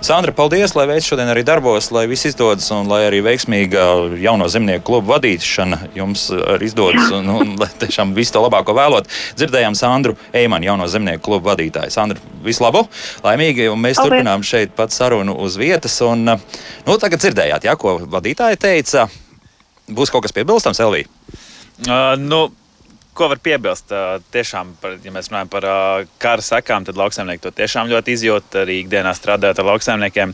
Sandra, paldies, lai veids šodien arī darbos, lai viss izdodas un lai arī veiksmīga jauno zemnieku klubu vadīšana jums arī izdodas un, un lai tiešām visu to labāko vēlot. Dzirdējām Sandru Eimanu, jauno zemnieku klubu vadītāju. Sandra, visu labu, laimīgi, un mēs paldies. turpinām šeit pat sarunu uz vietas. Un, nu, tagad dzirdējāt, ja, ko vadītāja teica. Būs kaut kas piebilstams, Elvija? Uh, nu, Ko var piebilst? Tiešām, par, ja mēs runājam par kara sekām, tad lauksaimnieki to tiešām ļoti izjūt. Arī ikdienā strādājot ar lauksaimniekiem,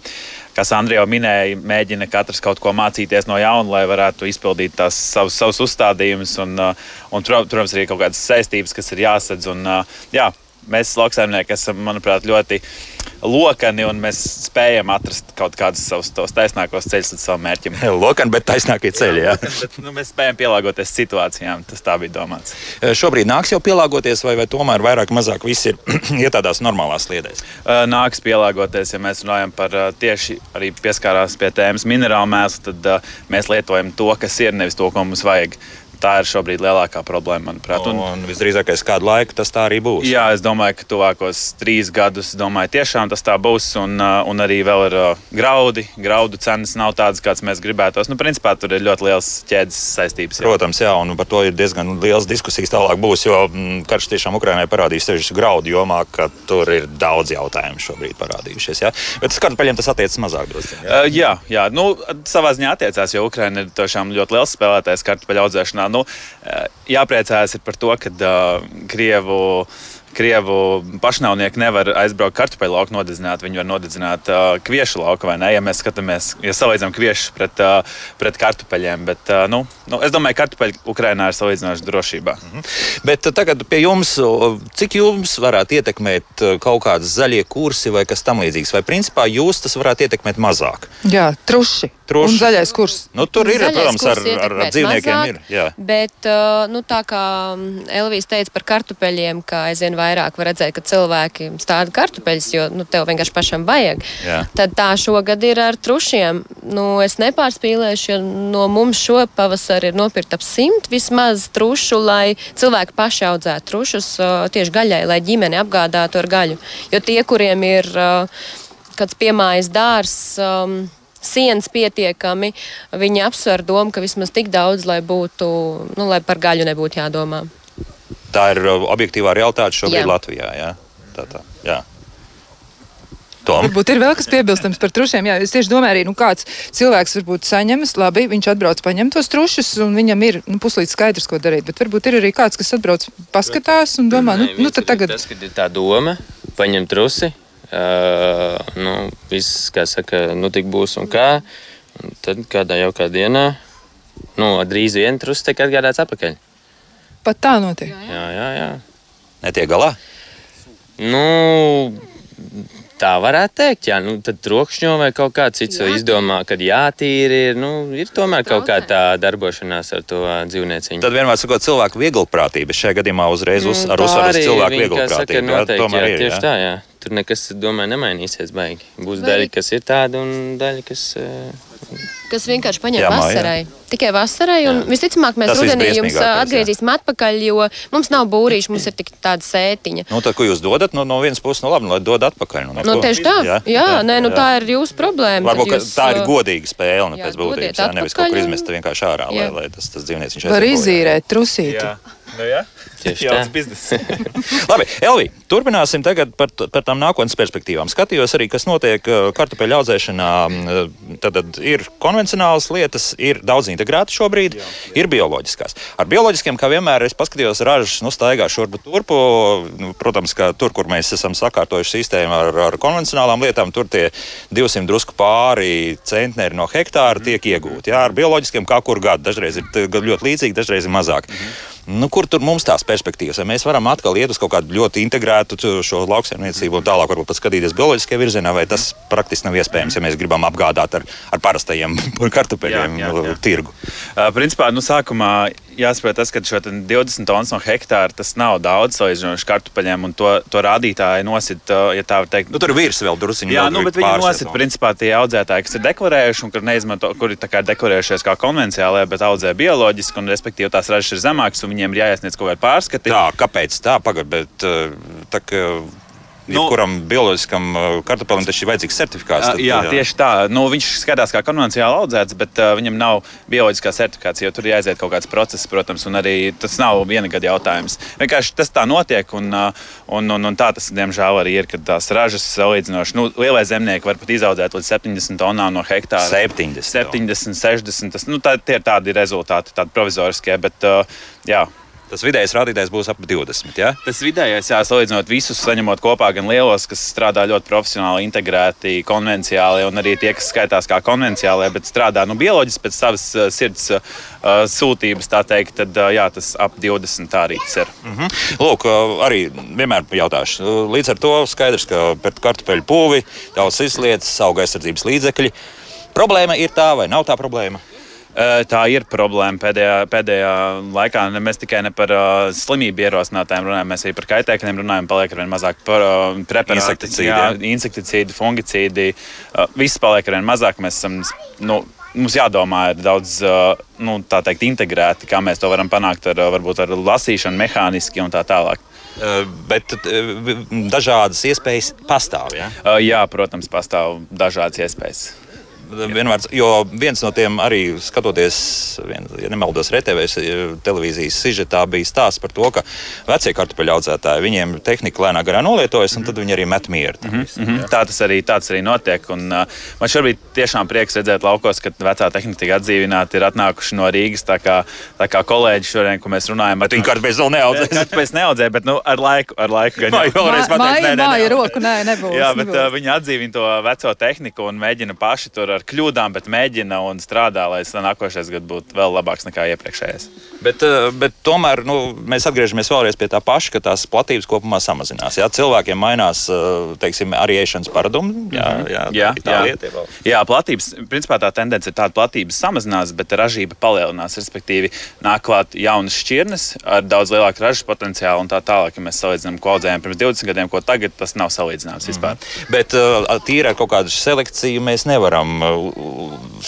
kā Sandra jau minēja, mēģina katrs kaut ko mācīties no jauna, lai varētu izpildīt tās savus, savus uzstādījumus. Un, un, protams, arī kaut kādas saistības, kas ir jāsadz. Un, jā, mēs lauksaimnieki esam, manuprāt, ļoti lokani un mēs spējam atrast kaut kādus savus tos taisnākos ceļus līdz savam mērķim. Lokani, bet taisnākie ceļi. Jā. bet, nu, mēs spējam pielāgoties situācijām. Tas tā bija domāts. Šobrīd nāks jau pielāgoties, vai, vai tomēr vairāk vai mazāk viss ir iet tādās normālās sliedēs? Nāks pielāgoties, ja mēs runājam par tieši arī pieskārās pie tēmas minerālu mēslu, tad mēs lietojam to, kas ir, nevis to, ko mums vajag. Tā ir šobrīd lielākā problēma, manuprāt. Un, un visdrīzākais, kādu laiku tas tā arī būs. Jā, es domāju, ka tuvākos trīs gadus, domāju, tiešām tas tā būs. Un, uh, un arī vēl ir uh, graudi. Graudu cenas nav tādas, kādas mēs gribētos. Nu, principā tur ir ļoti liels ķēdes saistības. Jā. Protams, jā, un par to ir diezgan liels diskusijas tālāk būs, jo mm, karš tiešām Ukrainai parādīs sevišķi graudu jomā, ka tur ir daudz jautājumu šobrīd parādījušies. Jā. Bet uz kartupeļiem tas attiecas mazāk droši. Jā, uh, jā, jā. Nu, savā ziņā attiecās, jo Ukraina ir tiešām ļoti liels spēlētājs kartupeļu audzēšanā nu, jāpriecājas par to, ka uh, Krievu. Krievu pašnāvnieki nevar aizbraukt kartupeļu lauku nodedzināt, viņi var nodedzināt uh, kviešu lauku vai ne. Ja mēs skatāmies, ja salīdzinām kviešus pret, uh, pret kartupeļiem, bet uh, nu, nu, es domāju, ka kartupeļi Ukrainā ir salīdzinoši drošībā. Mm -hmm. Bet tagad pie jums, cik jums varētu ietekmēt kaut kādas zaļie kursi vai kas tamlīdzīgs, vai principā jūs tas varētu ietekmēt mazāk? Jā, truši. Truši. Un zaļais kurs. Nu, tur ir, zaļais protams, ar, ar, ar dzīvniekiem. Mazāk, ir, jā. bet, nu, tā kā Elvijas teica par kartupeļiem, ka aizvien vairāk var redzēt, ka cilvēki stāda kartupeļus, jo nu, tev vienkārši pašam vajag. Jā. Tad tā šogad ir ar trušiem. Nu, es nepārspīlēšu, jo no mums šo pavasari ir nopirkt ap simt vismaz trušu, lai cilvēki paši audzētu trušus tieši gaļai, lai ģimene apgādātu ar gaļu. Jo tie, kuriem ir kāds piemājas dārzs, um, sienas pietiekami, viņi apsver domu, ka vismaz tik daudz, lai būtu, nu, lai par gaļu nebūtu jādomā. Tā ir uh, objektīvā realitāte šobrīd jā. Latvijā. Jā? Tā, tā, jā. Tom. Varbūt ir vēl kas piebilstams par trušiem. Jā, es tieši domāju, arī nu, kāds cilvēks varbūt saņemas, labi, viņš atbrauc, paņem tos trušus, un viņam ir nu, puslīdz skaidrs, ko darīt. Bet varbūt ir arī kāds, kas atbrauc, paskatās un domā, nu, nu tad tagad. Tas, kad ir tā doma, paņem trusi, Uh, nu, viss, kā saka, nu tik būs un kā. Un tad kādā jaukā dienā, nu, drīz vien trus tiek atgādāts atpakaļ. Pat tā notiek. Jā, jā, jā. Netiek galā? Nu, Tā varētu teikt, jā, nu, tad trokšņo vai kaut kā cits jā. izdomā, kad jātīri ir. Nu, ir tomēr kaut kā tā darbošanās ar to dzīvnieciņu. Tad vienmēr sakot, cilvēku vieglprātība. Šajā gadījumā uzreiz uz, ar uzsvaru uz cilvēku vieglprātību. Jā, jā, ir, tieši jā. tā, jā. Tur nekas, domāju, nemainīsies baigi. Būs vai... daļa, kas ir tāda un daļa, kas. Uh, kas vienkārši paņem jā, vasarai. Jā. Tikai vasarai, un jā. visticamāk, mēs Tas rudenī jums atgriezīsim jā. atpakaļ, jo mums nav būrīši, mums ir tik tāda sētiņa. Nu, tad, ko jūs dodat, nu, no vienas puses, no labi, nu, lai dod atpakaļ. Nu, no, nu, tieši tā, jā, jā, jā, nē, nu, jā. tā ir jūsu problēma. Varbūt jūs, tā ir godīga spēle, ne pēc būtības, jā, nevis kaut kur izmest vienkārši ārā, lai, lai tas, tas dzīvnieks viņš var izīrēt trusīti. Jā. Nu, ja? Tieši tāds biznesa. Labi, Elvi, turpināsim tagad par, par tām nākotnes perspektīvām. Skatījos arī, kas notiek uh, kartupeļu audzēšanā. Uh, tad, tad ir konvencionālas lietas, ir daudz integrētas šobrīd, jā, jā. ir bioloģiskās. Ar bioloģiskiem, kā vienmēr, es paskatījos ražas, nu, staigā šurpu turpu. Nu, protams, ka tur, kur mēs esam sakārtojuši sistēmu ar, ar konvencionālām lietām, tur tie 200 drusku pāri centneri no hektāra tiek iegūti. Jā, ar bioloģiskiem kā kur gadu. Dažreiz ir ļoti līdzīgi, dažreiz ir mazāk. Mhm. Nu, kur tur mums tās perspektīvas? Vai mēs varam atkal iet uz kaut kādu ļoti integrētu šo lauksaimniecību un tālāk varbūt pat skatīties bioloģiskajā virzienā, vai tas praktiski nav iespējams, ja mēs gribam apgādāt ar, ar parastajiem kartupeļiem jā, jā, jā. tirgu? Principā, nu, sākumā jāsaprot tas, ka šo 20 tonnas no hektāra tas nav daudz salīdzinoši kartupeļiem, un to, to rādītāji nosit, ja tā var teikt. Nu, tur ir virs vēl druskuļi. Jā, nu, bet viņi nosit principā tie audzētāji, kas ir deklarējuši un kur neizmanto, kuri ir deklarējušies kā konvencionālajā, bet audzē bioloģiski, un respektīvi tās ražas ir zemākas, un viņiem ir jāiesniedz kaut kādi pārskati. Tā, kāpēc tā? Pagad, bet, tā, ka Nu, Jebkuram bioloģiskam uh, kartupelim tas ir vajadzīgs certifikāts. Tad, jā, jā, tieši tā. Nu, viņš skatās kā konvencionāli audzēts, bet uh, viņam nav bioloģiskā certifikāts, jo tur ir jāiziet kaut kāds process, protams, un arī tas nav viena gada jautājums. Vienkārši tas tā notiek, un, uh, un, un, un tā tas, diemžēl, arī ir, kad tās ražas salīdzinoši, nu, lielie zemnieki var pat izaudzēt līdz 70 tonām no hektāra. 70, 70 60. Tas, nu, tā, tie ir tādi rezultāti, tādi provizoriskie, bet uh, jā. Tas vidējais rādītājs būs ap 20. Ja? Tas vidējais, jā, salīdzinot visus, saņemot kopā gan lielos, kas strādā ļoti profesionāli, integrēti, konvencionāli, un arī tie, kas skaitās kā konvencionāli, bet strādā nu, bioloģiski pēc savas uh, sirds uh, sūtības, tā teikt, tad uh, jā, tas ap 20 tā arī ir. Mm -hmm. Lūk, arī vienmēr jautāšu. Līdz ar to skaidrs, ka pret kartupeļu pūvi daudz izlietas, auga aizsardzības līdzekļi. Problēma ir tā vai nav tā problēma? Tā ir problēma pēdējā, pēdējā laikā. Ne Mēs tikai ne par uh, slimību ierosinātājiem runājam, mēs arī par kaitēkļiem runājam. Paliek ar vien mazāk par uh, preparātu, insekticīdi, fungicīdi. Uh, viss paliek ar vien mazāk. Mēs esam, nu, mums jādomā ir daudz nu, tā teikt, integrēti, kā mēs to varam panākt ar, varbūt ar lasīšanu, mehāniski un tā tālāk. Bet dažādas iespējas pastāv. Ja? Jā, protams, pastāv dažādas iespējas. Vienmēr, jo viens no tiem arī skatoties, vien, ja nemaldos, RTV televīzijas sižetā bija stāsts par to, ka vecie kartupeļu audzētāji viņiem tehnika lēnā garā nolietojas, un tad viņi arī met mieru. Mm -hmm. Tā tas arī, arī notiek. Un, uh, man šobrīd tiešām prieks redzēt laukos, ka vecā tehnika tiek atdzīvināta, ir atnākuši no Rīgas. Tā kā, tā kā kolēģi šodien, ko mēs runājam, Bet viņi kartupeļus vēl neaudzēs. Kartupeļus neaudzē, bet nu, ar laiku, ar laiku gan Vai vēlreiz pateikt, nē, nē, nē. roku, nē, nebūs. Jā, bet nebūs. uh, viņi atdzīvina to veco tehniku un mēģina paši tur ar kļūdām, bet mēģina un strādā, lai nākošais gads būtu vēl labāks nekā iepriekšējais. Bet, eh, bet tomēr nu, mēs atgriežamies vēlreiz pie tā paša, ka tās platības kopumā samazinās. Jā, cilvēkiem mainās eh, teiksim, arī ēšanas paradumi. Jā, jā, Jā, jā. ir vēl. jā, platības, principā tā tendence ir tāda, ka platības samazinās, bet ražība palielinās. Respektīvi, nāk klāt jaunas šķirnes ar daudz lielāku ražas potenciālu un tā tālāk. Ja mēs salīdzinām, ko audzējām pirms 20 gadiem, ko tagad, tas nav salīdzināms vispār. Bet uh, tīri ar kaut kādu selekciju mēs nevaram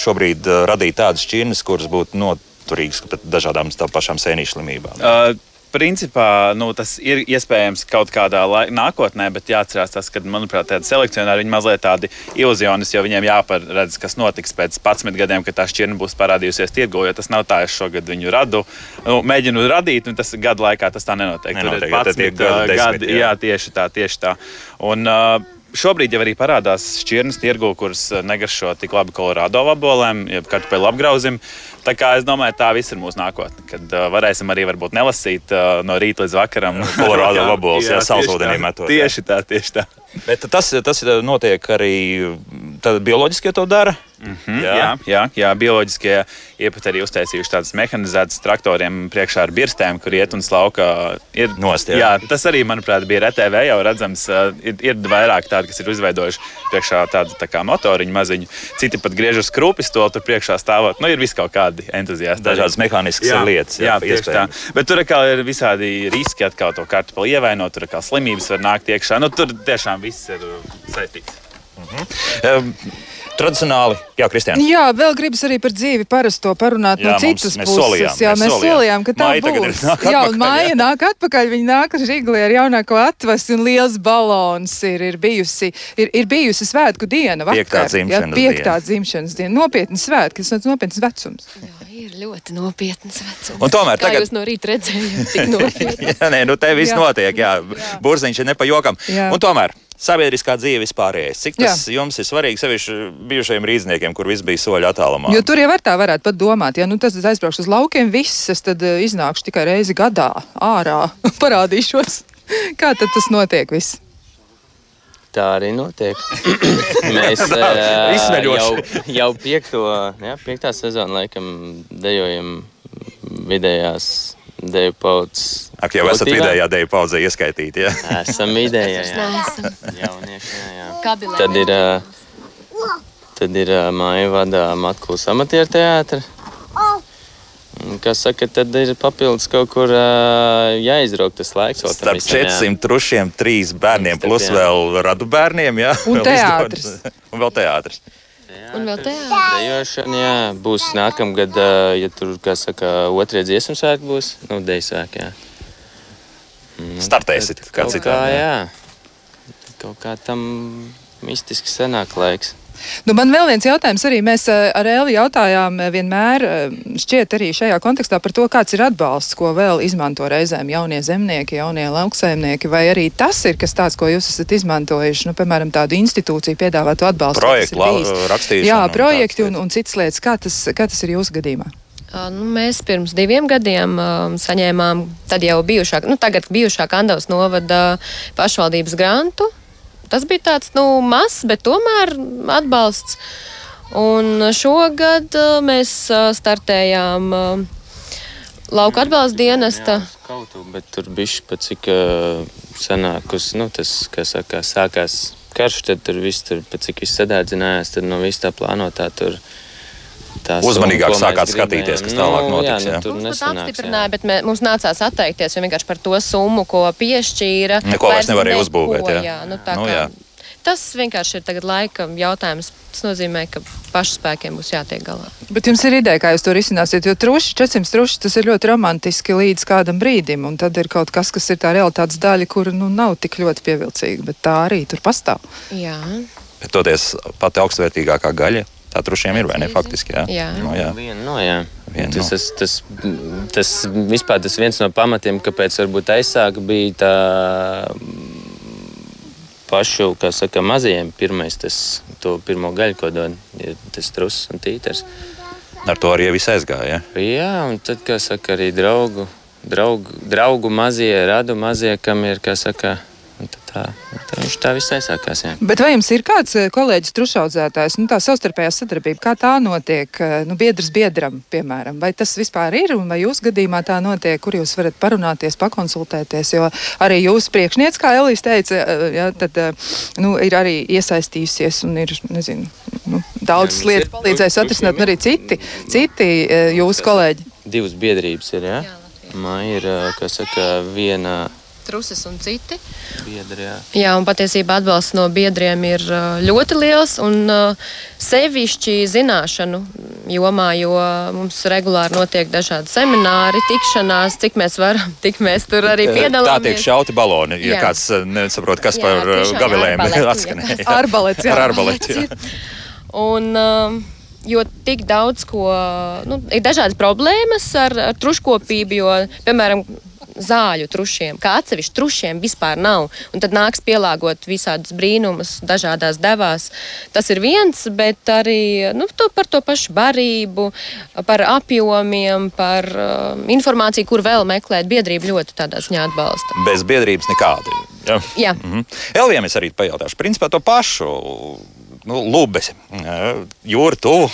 šobrīd uh, radīt tādas šķirnes, kuras būtu noturīgas pret dažādām pašām sēnīšu slimībām. Uh, Principā nu, tas ir iespējams kaut kādā lai- nākotnē, bet jāatcerās tas, ka, manuprāt, tādi selekcionāri viņi mazliet tādi iluzionis, jo viņiem jāparedz, kas notiks pēc 11 gadiem, kad tā šķirne būs parādījusies tirgo. Jo tas nav tā, es šogad viņu radu, nu, mēģinu radīt, un tas gadu laikā tas tā nenotiek. Nenotiek, Tur ir tiek 11 gadu uh, desmit, gadi, jā. jā, tieši tā, tieši tā. Un, uh, Šobrīd jau arī parādās šķirnes tirgu, kuras uh, negaršo tik labi kolorādo vabolēm, jeb kartupeļu apgrauzim. Tā kā es domāju, tā viss ir mūsu nākotne, kad uh, varēsim arī varbūt nelasīt uh, no rīta līdz vakaram. Kolorādo vaboles, jā, tieši saulesūdenī tā. metot, jā. Tieši tā, tieši tā. Bet tas, tas notiek arī tad bioloģiski, ja to dara. Mm, jā, jā, jā, bioloģiskie iepat arī uztaisījuši tādas mehanizētas traktoriem priekšā ar birstēm, kur iet un slauka. Ir, Nost, jā. jā, tas arī, manuprāt, bija RTV jau redzams. uh, Ir, ir vairāk tādu, kas ir izveidojuši priekšā tādu tā kā motoriņu maziņu. Citi pat griež uz krūpes to tur priekšā stāvot. Nu, ir vis kaut kādi entuziasti. Dažādas mehāniskas Jā, lietas. Jā, pa tieši tā. Bet tur ir visādi riski, atkal to kartupeli ievainot, tur atkal slimības var nākt iekšā. Nu, tur tiešām viss ir uh, saistīts. Um, Tradicionāli, jā, Kristiāna. Jā, vēl gribas arī par dzīvi parasto parunāt Jā, no mums- citas mēs puses. solījām, jā, mēs solījām. solījām, ka tā ir būs. Jā, atpakaļ, un māja jā. nāk atpakaļ. Viņa nāk ar žigli ar jaunāko atvasi un liels balons ir, ir bijusi. Ir, ir bijusi svētku diena vakar. Piektā dzimšanas jā, piektā diena. dzimšanas diena. Nopietni svētki, tas ir nopietns vecums. Jā, ir ļoti nopietns vecums. Un tomēr tagad- jūs no rīta redzējāt, tik nopietni. Jā, nē, nu te viss Jā. notiek. Jā. Burziņš ir nepajokam. Jā. Un tomēr sabiedriskā dzīve vispārējais. Cik tas jā. jums ir svarīgi, sevišķi bijušajiem rīzniekiem, kur viss bija soļi attālumā? Jo tur jau var tā varētu pat domāt, ja nu tas aizbraukšu uz laukiem, viss es tad uh, iznākšu tikai reizi gadā ārā, parādīšos. Kā tad tas notiek viss? Tā arī notiek. Mēs Izsmeļoši. jau, jau piekto, jā, piektā sezonu laikam dejojam vidējās deju paudzes. Ak, jau esat kolektīvā. vidējā dēļa paudzē ieskaitīti. Jā. Esam vidējā. Jā. Jaunieši, jā, jā. Tad ir, ā, tad ir ā, māja vada Matkulas amatieru teātra. Kā saka, tad ir papildus kaut kur ā, jāizrauk tas laiks. Starp visam, jā. 400 trušiem, 3 bērniem, Starp, plus jā. vēl radu bērniem. Jā, Un vēl teātris. Un vēl teātris. Un vēl teātris. Dejošana, jā, būs nākamgad, ja tur, kā saka, otrie dziesmu svētki būs, nu, deju svētki, jā. Nu, Startēsit, kā citādi, Kā, jā. Kaut kā tam mistiski senāk laiks. Nu, man vēl viens jautājums arī. Mēs eh, ar Eli jautājām eh, vienmēr, eh, šķiet arī šajā kontekstā par to, kāds ir atbalsts, ko vēl izmanto reizēm jaunie zemnieki, jaunie lauksaimnieki, vai arī tas ir kas tāds, ko jūs esat izmantojuši, nu, piemēram, tādu institūciju piedāvātu atbalstu. Projektu rakstīšana Jā, un projekti un, un citas lietas. Kā tas, kā tas ir jūsu gadījumā? Nu, mēs pirms diviem gadiem um, saņēmām, tad jau bijušā, nu, tagad bijušā Kandavas novada pašvaldības grantu. Tas bija tāds nu, mazs, bet tomēr atbalsts. Un šogad ā, mēs ā, startējām ā, lauka atbalsta dienesta. Kaut kā, bet tur bija pat cik uh, sanākus, nu, tas, kas sākās karš, tad tur viss tur cik viss sadādzinājās, tad no viss tā plānotā tur. tā summa, Uzmanīgāk mēs sākāt skatīties, kas tālāk Nu, notiks, Jā, jā. nu, tur Mums apstiprināja, jā. bet mē, mums nācās atteikties vienkārši par to summu, ko piešķīra. Neko vairs nevarēja uzbūvēt, jā. jā. Nu, tā Nu, kā jā. Tas vienkārši ir tagad laika jautājums. Tas nozīmē, ka pašspēkiem būs jātiek galā. Bet jums ir ideja, kā jūs to risināsiet, jo truši, 400 truši, tas ir ļoti romantiski līdz kādam brīdim, un tad ir kaut kas, kas ir tā realitātes daļa, kura nu, nav tik ļoti pievilcīga, bet tā arī tur pastāv. Jā, Bet toties pati augstvērtīgākā gaļa, tā trušiem ir vai ne? Faktiski, jā. Jā. Nu, jā. Viena no, jā. Viena tas, no. tas, tas, tas vispār tas viens no pamatiem, kāpēc varbūt aizsāk bija tā pašu, kā saka, mazajiem pirmais, tas, to pirmo gaļu, ko dod, ir tas truss un tīters. Ar to arī viss aizgāja. Ja? Jā, un tad, kā saka, arī draugu, draugu, draugu mazie, radu mazie, kam ir, kā saka, tā, tā, tā viss aizsākās. Jā. Bet vai jums ir kāds eh, kolēģis trušaudzētājs, nu, tā savstarpējā sadarbība, kā tā notiek, eh, nu, biedrs biedram, piemēram? Vai tas vispār ir, un vai jūs gadījumā tā notiek, kur jūs varat parunāties, pakonsultēties, jo arī jūsu priekšniec, kā Elīs teica, eh, jā, tad, nu, ir arī iesaistījusies un ir, nezinu, nu, daudzas Jā, lietas palīdzējis truši- atrisināt, un arī citi, citi eh, jūsu kolēģi. Divas biedrības ir, jā? Jā, Latvijā. Man ir, kā saka, viena trusis un citi. biedra, jā. Jā, un patiesībā atbalsts no biedriem ir ā, ļoti liels un ā, sevišķi zināšanu jomā, jo mums regulāri notiek dažādi semināri, tikšanās, cik mēs varam, tik mēs tur arī Tā tiek piedalāmies. šauti baloni. Ja Jā. kāds eh, nesaprot, kas Jā, par eh, gavilēm arbaleti, jā. atskanēja. Arbalets, jā. Par arbaleti, jā. Un, um, jo tik daudz ko, nu, ir dažādas problēmas ar, ar truškopību, jo, piemēram, zāļu trušiem, kā atsevišķi trušiem vispār nav. Un tad nāks pielāgot visādus brīnumus dažādās devās. Tas ir viens, bet arī nu, to, par to pašu barību, par apjomiem, par uh, informāciju, kur vēl meklēt. Biedrība ļoti tādā ziņā atbalsta. Bez biedrības nekāda. Ja? Jā. Mhm. Elvijam es arī pajautāšu. Principā to pašu. Nu, Lubes, jūra tuvu,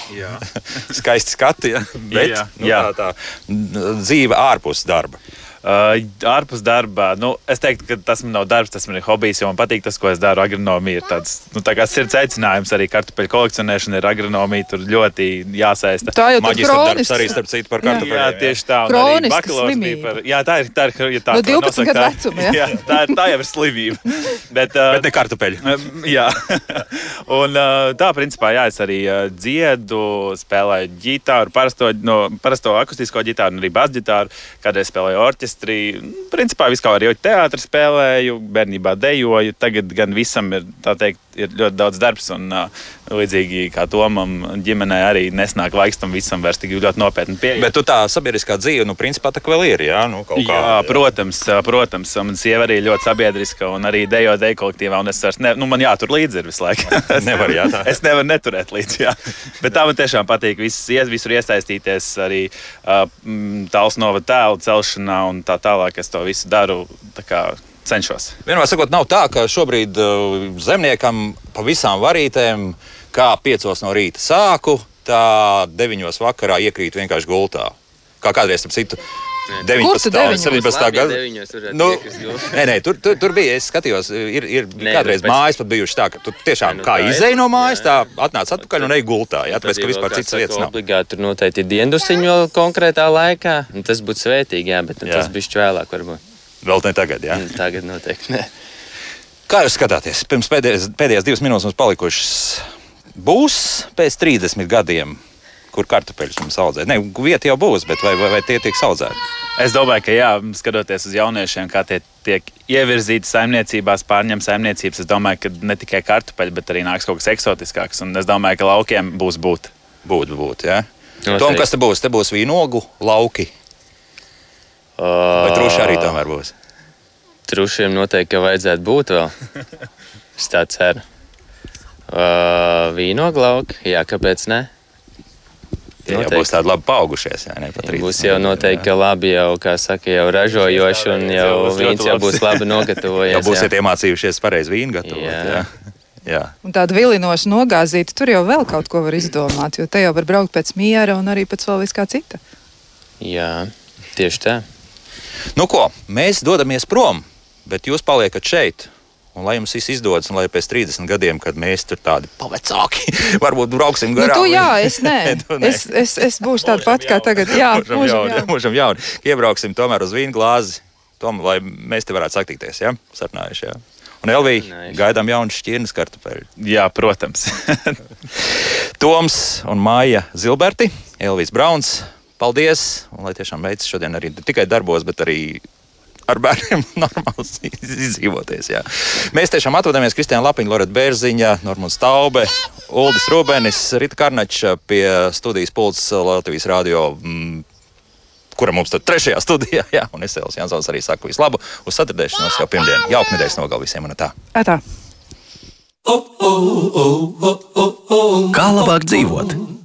skaisti skati, ja? bet Jā, nu, jā. tā, tā dzīve ārpus darba. Uh, ārpus darba, nu, es teiktu, ka tas man nav darbs, tas man ir hobijs, jo man patīk tas, ko es daru. Agronomija ir tāds nu, tā kā sirds aicinājums, arī kartupeļu kolekcionēšana ir agronomija, tur ļoti jāsaista. Tā jau ir Maģistra darbs kronisks. arī starp citu par Jā. kartupeļiem. Jā, tieši tā. bakalaurs bija. Par, jā, tā ir. Tā ir ja tā, No to 12 nosaka, gadu tā- vecuma, jā. jā, tā, ir, tā jau ir slimība. Bet, uh, Bet ne kartupeļi. Um, Jā, un uh, tā principā jā, es arī uh, dziedu, spēlēju ģitāru, parasto, no, parasto akustisko ģitāru, un arī basģitāru. Kādreiz spēlēju orķestrī. Principā visu kā arī teātrī spēlēju, bērnībā dejoju. Tagad gan visam ir, teikt, ir ļoti daudz darbs, un līdzīgi kā Tomam, ģimenē arī nesnāk laiks tam visam vairs tik ļoti nopietni pieeja. Bet tu tā sabiedriskā dzīve, nu, principā tā vēl ir, jā, nu, kaut kā. Jā, protams, protams. Mana sieva arī ļoti sabiedriska un arī dejo deju kolektīvā. un Es vairs ne, nu, man jātur līdzi visu laiku. Nevar, jā, tā. Es nevaru neturēt līdzi. Jā. Bet tā man tiešām patīk. Viss, ies- visur iesaistīties arī uh, tāls nova tēlu celšanā un tā tālāk. Es to visu daru. Cenšos. Vienmēr sakot, nav tā, ka šobrīd uh, zemniekam pa visām varītēm, kā piecos no rīta sāku, tā deviņos vakarā iekrīt vienkārši gultā. Kā kādreiz, starp citu, 19. tu un deviņos? 17. Labi, gada. deviņos varētu Nu, nē, nē, tur, tur, tur bija. Es skatījos, ir, ir Nē, kādreiz bet pēc- mājas pat bijušas tā, ka tu tiešām Nē, nu kā izēji no mājas, Jā, tā atnāc atpakaļ un ej gultā. Jā, tāpēc, ka vispār citas vietas nav. Obligāti tur noteikti ir diendusiņu vēl konkrētā laikā. un Tas būtu svētīgi, jā, bet nu, Jā. tas bija vēlāk. Varbūt. Vēl ne tagad, jā. Mm, Tagad noteikti. Nē. Kā jūs skatāties? Pirms pēdējās, pēdējās divas minūtes mums palikušas. Būs pēc 30 gadiem, kur kartupeļus mums audzēt. Nē, vieta jau būs, bet vai, vai, vai tie tiks audzēti? Es domāju, ka jā, skatoties uz jauniešiem, kā tie tiek ievirzīti saimniecībās, pārņem saimniecības, es domāju, ka ne tikai kartupeļi, bet arī nāks kaut kas eksotiskāks. Un es domāju, ka laukiem būs būt. Būt, būt. Ja? Noteikti. Tom, kas te būs? Te būs vīnogu lauki. Vai truši arī tomēr būs? Trušiem noteikti ka vajadzētu būt vēl. Es tā ceru. Uh, Vīnoglauki, jā, kāpēc ne? Tie jau Noteikti. būs tādi labi paaugušies. Jā, ne, pat 30 Būs jau noteikti labi, jau, kā saka, jau ražojoši, un jau viens jau būs labi nogatavojies. Jau būsiet jā. iemācījušies pareizi vīnu gatavot. Jā. Jā. Jā. Un tāda vilinoša nogāzīta, tur jau vēl kaut ko var izdomāt, jo te jau var braukt pēc miera un arī pēc vēl viskā cita. jā, tieši tā. Nu, ko, mēs dodamies prom, bet jūs paliekat šeit. Un, lai jums viss izdodas, un lai pēc 30 gadiem, kad mēs tur tādi pavecāki, varbūt brauksim Nu, garām. tu jā, es nē. Tu nē. es, es, es būšu tāda pati kā tagad. Jā, Mūžam jauni, jauni. mūžam jauni. Iebrauksim tomēr uz vīnu glāzi, tom, lai mēs te varētu satikties. Ja? Sarunājuši, jā. Un Elvija, gaidām jaunu šķirnes kartupeļu. Jā, protams. Toms un Māja Zilberti, Elvijas Brauns. Paldies! Un lai tiešām veids šodien arī ne tikai darbos, bet arī ar bērniem normāli izdzīvoties. Jā. Mēs tiešām atrodamies Kristiāna Lapiņa, Loreta Bērziņa, Normons Taube, Uldis Rūbenis, Rita Karnača pie studijas pults Latvijas radio. Mm, Kura mums tur trešajā studijā, jā, un es Elis Jansons arī saku visu labu. Uz saturēšanos jau pirmdien. Jauka nedēļas nogal visiem un tā. Tā. Kā labāk dzīvot?